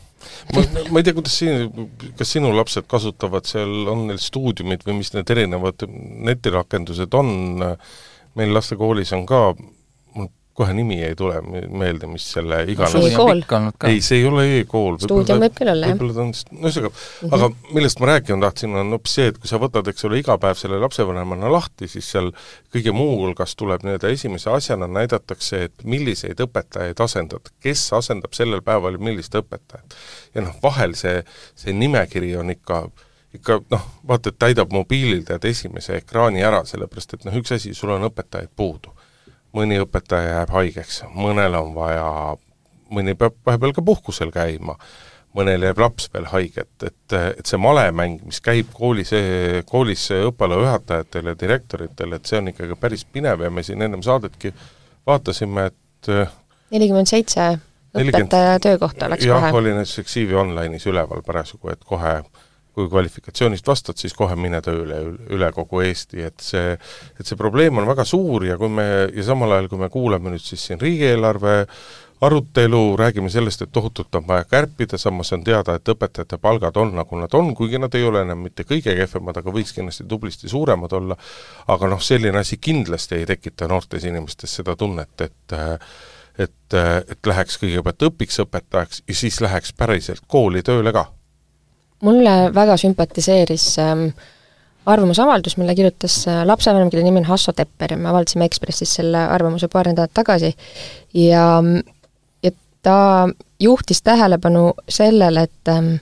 ma, ma ei tea, kuidas siin, kas sinu lapsed kasutavad seal, on neil stuudiumid või mis need erinevad netirakendused on, meil lastekoolis on ka kohe nimi ei tule meelde, mis selle iganes ei, see ei ole e-kool. stuudium võib küll olla, jah. võib-olla ta on, no ühesõnaga mm, -hmm. aga millest ma rääkima tahtsin, on hoopis see, et kui sa võtad, eks ole, iga päev selle lapsevanemana lahti, siis seal kõige muu hulgas tuleb nii-öelda esimese asjana näidatakse, et milliseid õpetajaid asendad, kes asendab sellel päeval millist õpetajat. ja noh, vahel see, see nimekiri on ikka ikka noh, vaata, et täidab mobiilil tead esimese ekraani ära, sellepärast et noh, üks asi, sul on õpetajaid puudu mõni õpetaja jääb haigeks, mõnel on vaja, mõni peab vahepeal ka puhkusel käima, mõnel jääb laps veel haiget, et, et see malemäng, mis käib koolis, koolis õppealajuhatajatel ja direktoritel, et see on ikkagi päris pinev ja me siin ennem saadetki vaatasime, et nelikümmend seitse õpetaja töökohta läks jah, kohe. jah, oli näiteks Exivi Online'is üleval parasjagu, et kohe kui kvalifikatsioonist vastad, siis kohe mine tööle üle kogu Eesti, et see, et see probleem on väga suur ja kui me, ja samal ajal, kui me kuulame nüüd siis siin riigieelarve arutelu, räägime sellest, et tohutult on vaja kärpida, samas on teada, et õpetajate palgad on, nagu nad on, kuigi nad ei ole enam mitte kõige kehvemad, aga võiks kindlasti tublisti suuremad olla, aga noh, selline asi kindlasti ei tekita noortes inimestes seda tunnet, et et, et läheks kõigepealt õpiks õpetajaks ja siis läheks päriselt kooli tööle ka mulle väga sümpatiseeris ähm, arvamusavaldus, mille kirjutas äh, lapsevanem, kelle nimi on Hasso Tepper ja me avaldasime Ekspressis selle arvamuse paar nädalat tagasi. Ja, ja ta juhtis tähelepanu sellele, et ähm,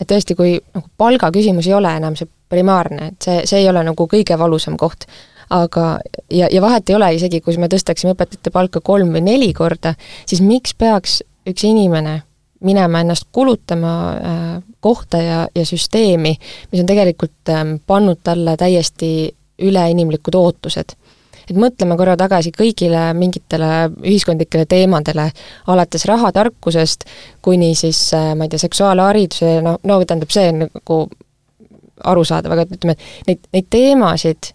et tõesti, kui nagu palgaküsimus ei ole enam see primaarne, et see, see ei ole nagu kõige valusam koht, aga ja, ja vahet ei ole isegi, kui me tõstaksime õpetajate palka kolm või neli korda, siis miks peaks üks inimene minema ennast kulutama äh, kohta ja, ja süsteemi, mis on tegelikult ähm, pannud talle täiesti üleinimlikud ootused. et mõtleme korra tagasi kõigile mingitele ühiskondlikele teemadele, alates rahatarkusest kuni siis äh, ma ei tea, seksuaalhariduse, no, no tähendab, see on nagu arusaadav, aga ütleme, neid, neid teemasid,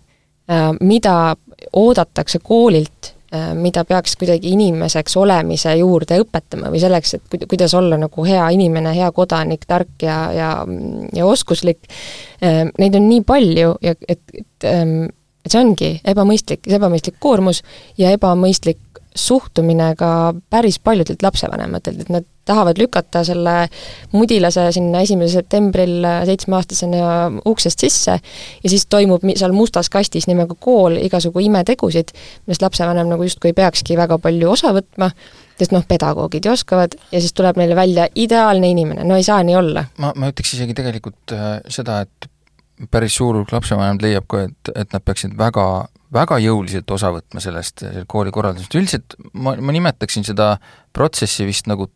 äh, mida oodatakse koolilt Äh, mida peaks kuidagi inimeseks olemise juurde õpetama või selleks, et kuidas olla nagu hea inimene, hea kodanik, tark ja, ja, ja oskuslik, äh, neid on nii palju ja et, et, ähm, et see ongi ebamõistlik, ebamõistlik koormus ja ebamõistlik suhtumine ka päris paljudelt lapsevanematelt, et nad tahavad lükata selle mudilase sinna esimesel septembril seitsmeaastasena uksest sisse ja siis toimub seal mustas kastis nimega kool igasugu imetegusid, millest lapsevanem nagu justkui ei peakski väga palju osa võtma, sest noh, pedagoogid ju oskavad ja siis tuleb neile välja ideaalne inimene, no ei saa nii olla. ma, ma ütleks isegi tegelikult äh, seda, et päris suur hulk lapsevanemaid leiab ka, et, et nad peaksid väga väga jõuliselt osa võtma sellest kooli korraldusest, üldiselt ma, ma nimetaksin seda protsessi vist nagu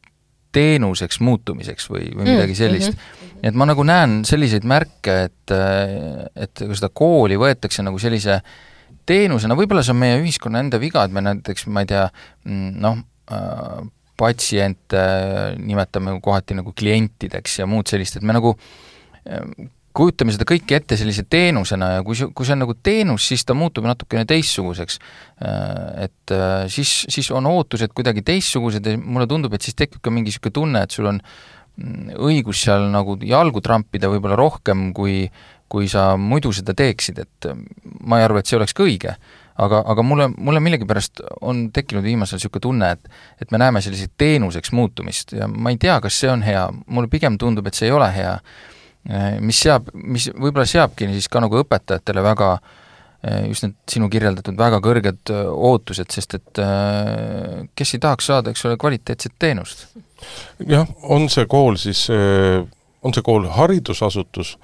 teenuseks muutumiseks või, või midagi mm, sellist mm. -hmm. et ma nagu näen selliseid märke, et, et seda kooli võetakse nagu sellise teenusena, võib-olla see on meie ühiskonna enda viga, et me näiteks, ma ei tea, noh, äh, patsiente nimetame kohati nagu klientideks ja muud sellist, et me nagu kujutame seda kõike ette sellise teenusena ja kui see, kui see on nagu teenus, siis ta muutub natukene teistsuguseks. Äh, et äh, siis, siis on ootused kuidagi teistsugused ja mulle tundub, et siis tekib ka mingi niisugune tunne, et sul on mm, õigus seal nagu jalgu trampida võib-olla rohkem, kui kui sa muidu seda teeksid, et äh, ma ei arva, et see oleks ka õige. aga, aga mulle, mulle millegipärast on tekkinud viimasel niisugune tunne, et et me näeme selliseks teenuseks muutumist ja ma ei tea, kas see on hea, mulle pigem tundub, et see ei ole hea mis seab, mis võib-olla seabki siis ka nagu õpetajatele väga äh, just need sinu kirjeldatud väga kõrged äh, ootused, sest et kes ei tahaks saada, eks ole, kvaliteetset teenust? jah, on see kool siis, on see kool haridusasutus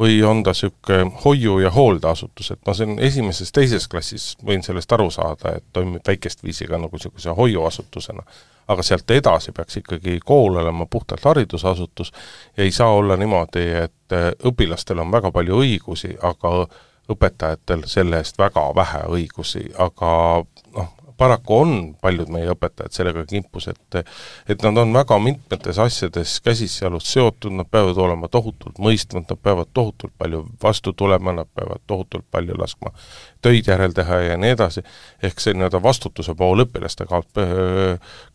või on ta niisugune hoiu- ja hooldeasutus, et ma siin esimeses-teises klassis võin sellest aru saada, et toimib väikest viisi ka nagu niisuguse hoiuasutusena. Aga sealt edasi peaks ikkagi kool olema puhtalt haridusasutus. Ja ei saa olla niimoodi, et äh, õpilastel on väga palju õigusi, aga õpetajatel selle eest väga vähe õigusi, aga paraku on paljud meie õpetajad sellega kimpus, et et nad on väga mitmetes asjades käsisjalust seotud, nad peavad olema tohutult mõistvad, nad peavad tohutult palju vastu tulema, nad peavad tohutult palju laskma töid järel teha ja nii edasi, ehk see nii-öelda vastutuse pool õpilaste kaob,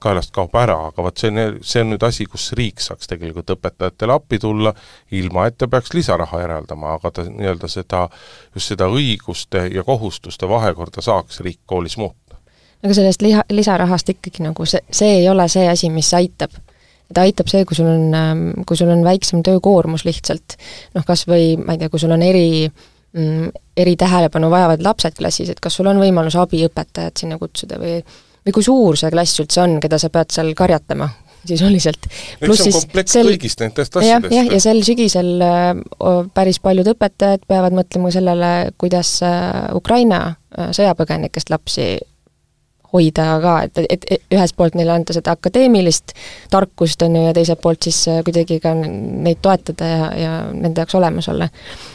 kaelast kaob ära, aga vot see on, see on nüüd asi, kus riik saaks tegelikult õpetajatele appi tulla, ilma et ta peaks lisaraha eraldama, aga ta nii-öelda seda, just seda õiguste ja kohustuste vahekorda saaks riik koolis muuta aga sellest liha, lisarahast ikkagi nagu see, see ei ole see asi, mis aitab. et aitab see, kui sul on, ähm, kui sul on väiksem töökoormus lihtsalt, noh kas või ma ei tea, kui sul on eri mm, eritähelepanu vajavad lapsed klassis, et kas sul on võimalus abiõpetajat sinna kutsuda või või kui suur see klass üldse on, keda sa pead seal karjatama sisuliselt. on komplekt sel... kõigist nendest asjadest. jah, ja sel sügisel äh, päris paljud õpetajad peavad mõtlema sellele, kuidas äh, Ukraina äh, sõjapõgenikest lapsi hoida ka, et, et, et ühest poolt neile anda seda akadeemilist tarkust, on ju, ja teiselt poolt siis äh, kuidagi ka neid toetada ja, ja nende jaoks olemas olla.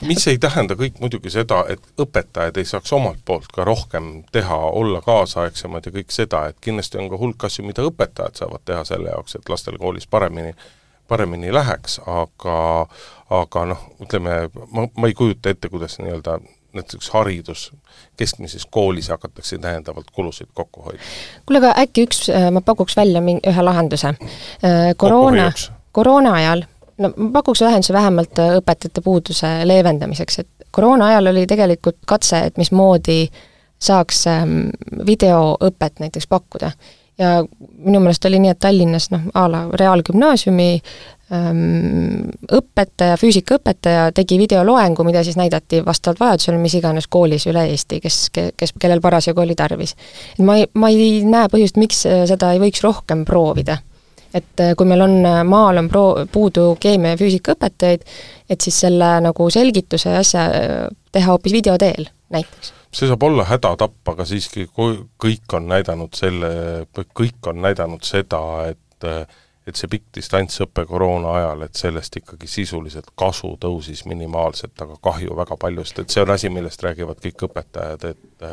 mis ei tähenda kõik muidugi seda, et õpetajad ei saaks omalt poolt ka rohkem teha, olla kaasaegsemad ja kõik seda, et kindlasti on ka hulk asju, mida õpetajad saavad teha selle jaoks, et lastel koolis paremini paremini läheks, aga aga noh, ütleme, ma, ma ei kujuta ette, kuidas nii-öelda näiteks haridus, keskmises koolis hakatakse täiendavalt kulusid kokku hoidma. kuule, aga äkki üks, äh, ma pakuks välja mingi, ühe lahenduse. Äh, koroona, koroona ajal, no ma pakuks lahenduse vähemalt äh, õpetajate puuduse leevendamiseks, et koroona ajal oli tegelikult katse, et mismoodi saaks ähm, videoõpet näiteks pakkuda ja minu meelest oli nii, et Tallinnas noh, a la reaalgümnaasiumi õpetaja, füüsikaõpetaja tegi videoloengu, mida siis näidati vastavalt vajadusele mis iganes koolis üle Eesti, kes, kes, kellel parasjagu oli tarvis. ma ei, ma ei näe põhjust, miks seda ei võiks rohkem proovida. et äh, kui meil on, äh, maal on pro-, puudu keemia- ja füüsikaõpetajaid, et siis selle nagu selgituse ja asja äh, teha hoopis video teel, näiteks see saab olla hädatapp, aga siiski kõik on näidanud selle, kõik on näidanud seda, et et see pikk distantsõpe koroona ajal, et sellest ikkagi sisuliselt kasu tõusis minimaalselt, aga kahju väga palju, sest et see on asi, millest räägivad kõik õpetajad, et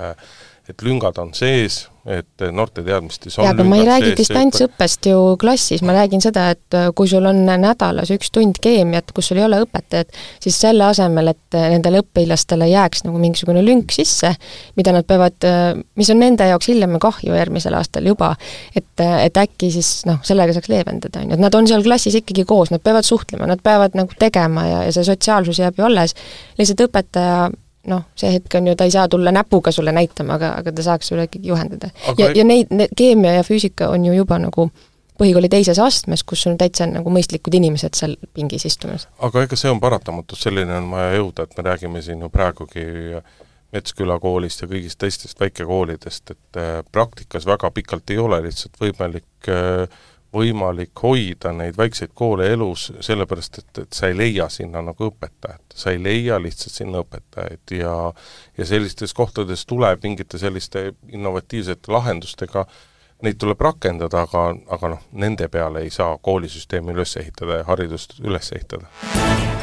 et lüngad on sees, et noorte teadmistes on jaa, aga ma ei räägi distantsõppest ju klassis, ma räägin seda, et äh, kui sul on nädalas üks tund keemiat, kus sul ei ole õpetajat, siis selle asemel, et äh, nendele õpilastele jääks nagu mingisugune lünk sisse, mida nad peavad, äh, mis on nende jaoks hiljem kahju järgmisel aastal juba, et, et äkki siis noh, sellega saaks leevendada, on ju, et nad on seal klassis ikkagi koos, nad peavad suhtlema, nad peavad nagu tegema ja, ja see sotsiaalsus jääb ju alles, lihtsalt õpetaja noh, see hetk on ju, ta ei saa tulla näpuga sulle näitama, aga, aga ta saaks sulle ikkagi juhendada. ja, ja neid ne,, keemia ja füüsika on ju juba nagu põhikooli teises astmes, kus on täitsa nagu mõistlikud inimesed seal pingis istumas. aga ega see on paratamatus, selleni on vaja jõuda, et me räägime siin ju praegugi Metsküla koolist ja kõigist teistest väikekoolidest, et äh, praktikas väga pikalt ei ole lihtsalt võimalik äh, võimalik hoida neid väikseid koole elus, sellepärast et, et sa ei leia sinna nagu õpetajat. sa ei leia lihtsalt sinna õpetajaid ja ja sellistes kohtades tuleb mingite selliste innovatiivsete lahendustega, neid tuleb rakendada, aga, aga noh, nende peale ei saa koolisüsteemi üles ehitada ja haridust üles ehitada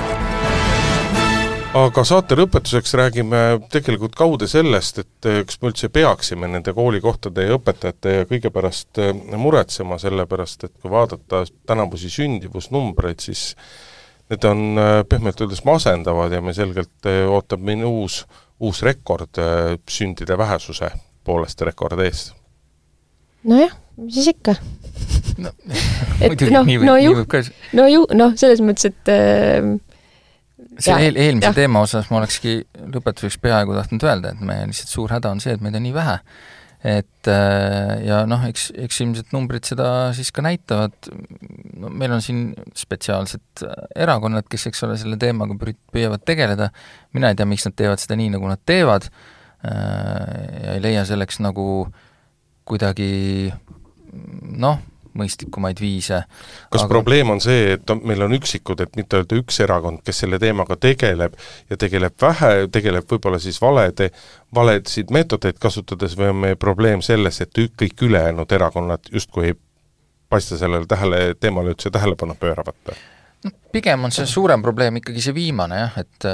aga saate lõpetuseks räägime tegelikult kaude sellest, et eh, kas me üldse peaksime nende koolikohtade ja õpetajate ja kõige pärast eh, muretsema, sellepärast et kui vaadata tänavusi sündivusnumbreid, siis need on eh, pehmelt öeldes masendavad ja me selgelt ootab meid uus, uus rekord sündide vähesuse poolest rekord ees. nojah, mis siis ikka no, et noh, no ju, no ju, noh, selles mõttes, et äh, see eel, eelmise ja. teema osas ma olekski lõpetuseks peaaegu tahtnud öelda, et meie lihtsalt suur häda on see, et meid on nii vähe. et äh, ja noh, eks, eks ilmselt numbrid seda siis ka näitavad, no meil on siin spetsiaalsed erakonnad, kes, eks ole, selle teemaga püüavad tegeleda, mina ei tea, miks nad teevad seda nii, nagu nad teevad, äh, ja ei leia selleks nagu kuidagi noh, mõistlikumaid viise. kas aga... probleem on see, et on, meil on üksikud, et mitte öelda üks erakond, kes selle teemaga tegeleb ja tegeleb vähe, tegeleb võib-olla siis valede, valesid meetodeid kasutades või on meie probleem selles, et kõik ülejäänud erakonnad justkui ei paista sellele tähele, teemale üldse tähelepanu pööravat? noh, pigem on see suurem probleem ikkagi see viimane jah, et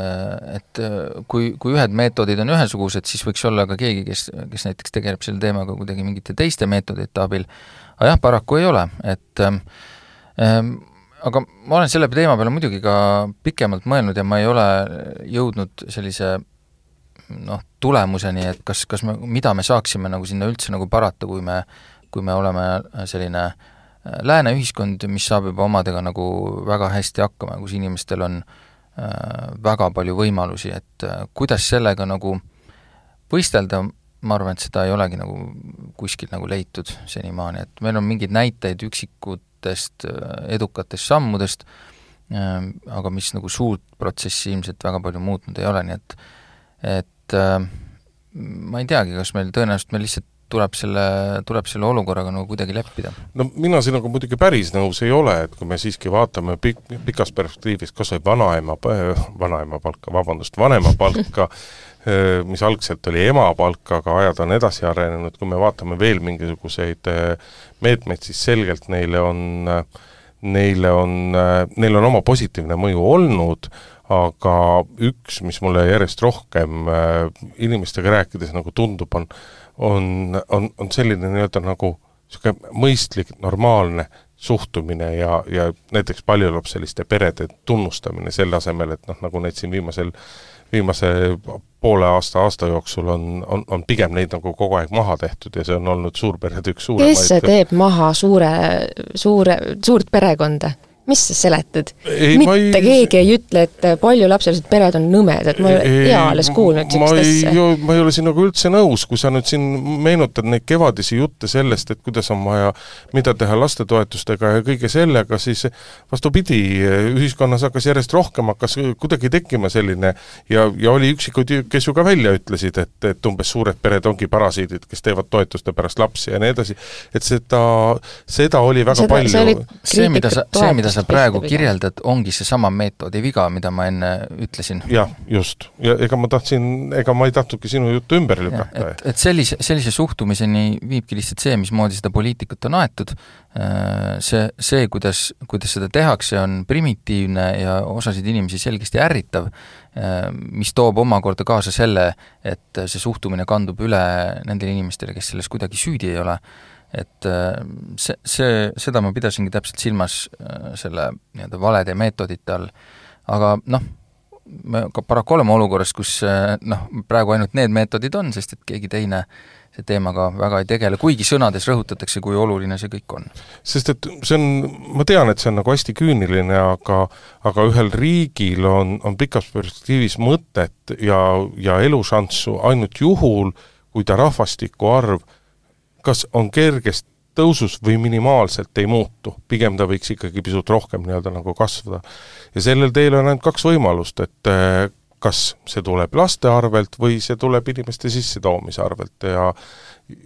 et kui, kui ühed meetodid on ühesugused, siis võiks olla ka keegi, kes, kes näiteks tegeleb selle teemaga kuidagi mingite teiste meetodite abil, aga jah, paraku ei ole, et ähm, aga ma olen selle teema peale muidugi ka pikemalt mõelnud ja ma ei ole jõudnud sellise noh, tulemuseni, et kas, kas me, mida me saaksime nagu sinna üldse nagu parata, kui me, kui me oleme selline äh, lääne ühiskond, mis saab juba omadega nagu väga hästi hakkama, kus inimestel on äh, väga palju võimalusi, et äh, kuidas sellega nagu võistelda, ma arvan, et seda ei olegi nagu kuskil nagu leitud senimaani, et meil on mingeid näiteid üksikutest äh, edukatest sammudest, aga mis nagu suurt protsessi ilmselt väga palju muutnud ei ole, nii et et ma ei teagi, kas meil tõenäoliselt meil lihtsalt tuleb selle, tuleb selle olukorraga nagu kuidagi leppida? no mina sinuga muidugi päris nõus ei ole, et kui me siiski vaatame pik-, pikas perspektiivis kas või vanaema, vanaema palka, vabandust, vanema palka, mis algselt oli ema palk, aga ajad on edasi arenenud, kui me vaatame veel mingisuguseid meetmeid, siis selgelt neile on, neile on, neil on oma positiivne mõju olnud, aga üks, mis mulle järjest rohkem inimestega rääkides nagu tundub, on on, on, on selline nii-öelda nagu niisugune mõistlik, normaalne suhtumine ja, ja näiteks paljulapseliste perede tunnustamine selle asemel, et noh, nagu neid siin viimasel, viimase poole aasta, aasta jooksul on, on, on pigem neid nagu kogu aeg maha tehtud ja see on olnud suurperede üks suuremaid kes teeb maha suure, suure, suurt perekonda? Mis sa seletad? mitte ei... keegi ei ütle, et paljulapselised pered on nõmedad, ma ei ea alles kuulnud niisugust asja. ma ei ole sinuga üldse nõus, kui sa nüüd siin meenutad neid kevadisi jutte sellest, et kuidas on vaja, mida teha lastetoetustega ja kõige sellega, siis vastupidi, ühiskonnas hakkas järjest rohkem, hakkas kuidagi tekkima selline ja, ja oli üksikuid, kes ju ka välja ütlesid, et, et umbes suured pered ongi parasiidid, kes teevad toetuste pärast lapsi ja nii edasi, et seda, seda oli väga seda, palju see, see, mida sa, see, mida sa sa praegu kirjeldad, ongi seesama meetodi viga, mida ma enne ütlesin. jah, just. ja ega ma tahtsin, ega ma ei tahtnudki sinu juttu ümber lükata. et, et sellise, sellise suhtumiseni viibki lihtsalt see, mismoodi seda poliitikat on aetud, äh, see, see, kuidas, kuidas seda tehakse, on primitiivne ja osasid inimesi selgesti ärritav, äh, mis toob omakorda kaasa selle, et see suhtumine kandub üle nendele inimestele, kes selles kuidagi süüdi ei ole et äh, see, see, seda ma pidasingi täpselt silmas äh, selle nii-öelda valede meetodite all, aga noh, me ka paraku oleme olukorras, kus äh, noh, praegu ainult need meetodid on, sest et keegi teine see teemaga väga ei tegele, kuigi sõnades rõhutatakse, kui oluline see kõik on. sest et see on, ma tean, et see on nagu hästi küüniline, aga aga ühel riigil on, on pikas perspektiivis mõtet ja, ja elušanssu ainult juhul, kui ta rahvastiku arv kas on kergest tõusus või minimaalselt ei muutu, pigem ta võiks ikkagi pisut rohkem nii-öelda nagu kasvada. ja sellel teel on ainult kaks võimalust, et eh, kas see tuleb laste arvelt või see tuleb inimeste sissetoomise arvelt. Ja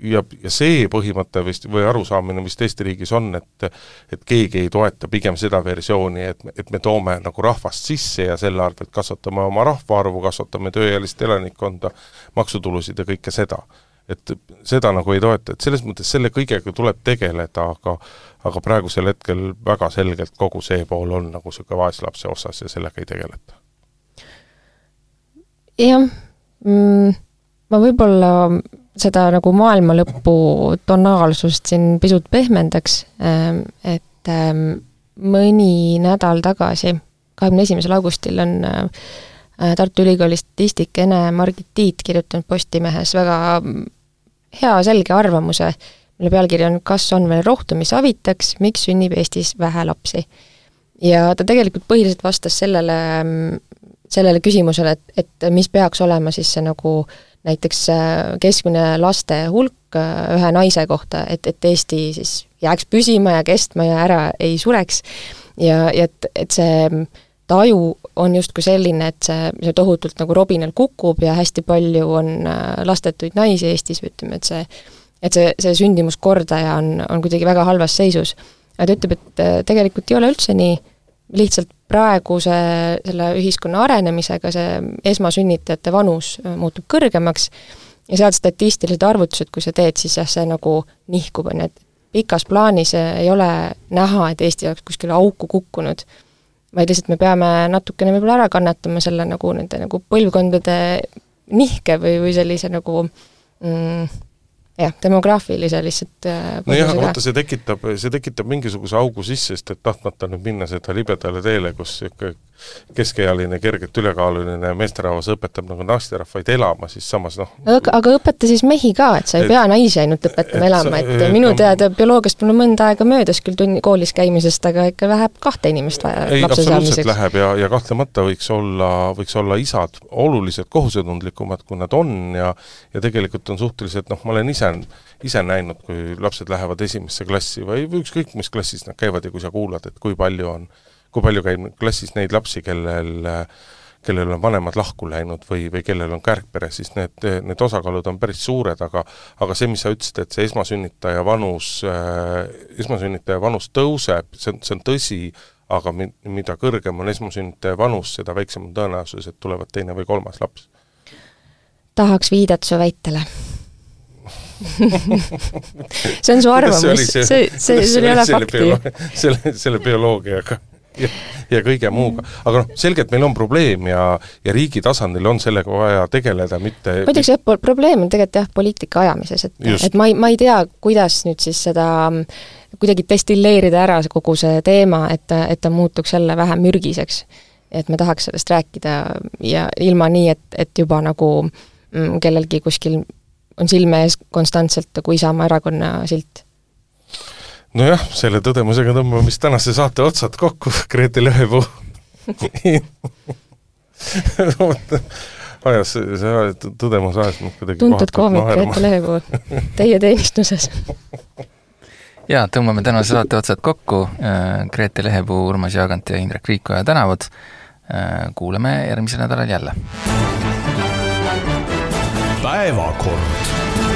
ja, ja see põhimõte vist või arusaamine vist Eesti riigis on, et et keegi ei toeta pigem seda versiooni, et, et me toome nagu rahvast sisse ja selle arvelt kasvatame oma rahvaarvu, kasvatame tööealist elanikkonda, maksutulusid ja kõike seda et seda nagu ei toeta, et selles mõttes selle kõigega tuleb tegeleda, aga aga praegusel hetkel väga selgelt kogu see pool on nagu niisugune vaeslapse osas ja sellega ei tegeleta. jah mm,, ma võib-olla seda nagu maailma lõpu tonaalsust siin pisut pehmendaks, ähm, et ähm, mõni nädal tagasi, kahekümne esimesel augustil on äh, Tartu Ülikooli statistik Ene-Margit Tiit kirjutanud Postimehes väga hea selge arvamuse, mille pealkiri on Kas on veel rohtu, mis avitaks, miks sünnib Eestis vähe lapsi? ja ta tegelikult põhiliselt vastas sellele, sellele küsimusele, et, et mis peaks olema siis see nagu näiteks äh, keskmine laste hulk äh, ühe naise kohta, et, et Eesti siis jääks püsima ja kestma ja ära ei sureks. ja, ja et, et see taju on justkui selline, et see, see tohutult nagu robinal kukub ja hästi palju on äh, lastetuid naisi Eestis või ütleme, et see et see, see sündimuskordaja on, on kuidagi väga halvas seisus. ta ütleb, et äh, tegelikult ei ole üldse nii, lihtsalt praeguse selle ühiskonna arenemisega see esmasünnitajate vanus äh, muutub kõrgemaks. Ja sealt statistilised arvutused, kui sa teed, siis jah, see nagu nihkub, on ju, et pikas plaanis ei ole näha, et Eesti oleks kuskile auku kukkunud, vaid lihtsalt me peame natukene võib-olla ära kannatama selle nagu nende nagu põlvkondade nihke või, või sellise nagu mm, jah, demograafilise lihtsalt äh, nojah, vaata see tekitab, see tekitab mingisuguse augu sisse, sest et tahtmata nüüd minna seda libedale teele, kus niisugune keskealine, kergelt ülekaaluline meesterahvas õpetab nagu naisterahvaid elama, siis samas noh. Aga, aga õpeta siis mehi ka, et sa ei et, pea naisi ainult õpetama elama, et, et minu teada bioloogiast on mõnda aega möödas küll tunni, koolis käimisest, aga ikka läheb kahte inimest vaja ei, absoluutselt läheb ja, ja kahtlemata võiks olla, võiks olla isad oluliselt kohusetundlikumad, kui nad on ja ja tegelikult on suhteliselt noh, ma olen ise, ise näinud, kui lapsed lähevad esimesse klassi või, või ükskõik, mis klassis nad käivad ja kui sa kuulad, et kui palju on kui palju käib klassis neid lapsi, kellel kellel on vanemad lahku läinud või, või kellel on kärgpere, siis need, need osakaalud on päris suured, aga aga see, mis sa ütlesid, et see esmasünnitaja vanus äh,, esmasünnitaja vanus tõuseb, see on, see on tõsi, aga mi-, mida kõrgem on esmasünnitaja vanus, seda väiksem on tõenäosus, et tulevad teine või kolmas laps. tahaks viidet su väitele see on su arvamus, see, see, see, sul ei ole fakti. selle, selle bioloogiaga ja, ja kõige muuga. aga noh, selgelt meil on probleem ja, ja riigi tasandil on sellega vaja tegeleda, mitte ma ütleks jah, probleem on tegelikult jah, poliitika ajamises, et, et ma ei, ma ei tea, kuidas nüüd siis seda kuidagi destilleerida ära kogu see teema, et, et ta muutuks jälle vähem mürgiseks. et me tahaks sellest rääkida ja ilma nii, et, et juba nagu mm, kellelgi kuskil on silme ees konstantselt nagu Isamaa erakonna silt nojah, selle tõdemusega tõmbame vist tänase saate otsad kokku, Grete Lõhepuu. Ajas, see tõdemus ajas mind kuidagi tuntud koomik Grete Lõhepuu, teie teenistuses. Jaa, tõmbame tänase saate otsad kokku, Grete Lehepuu, Urmas Jaagant ja Indrek Riikoja tänavad, kuuleme järgmisel nädalal jälle. päevakord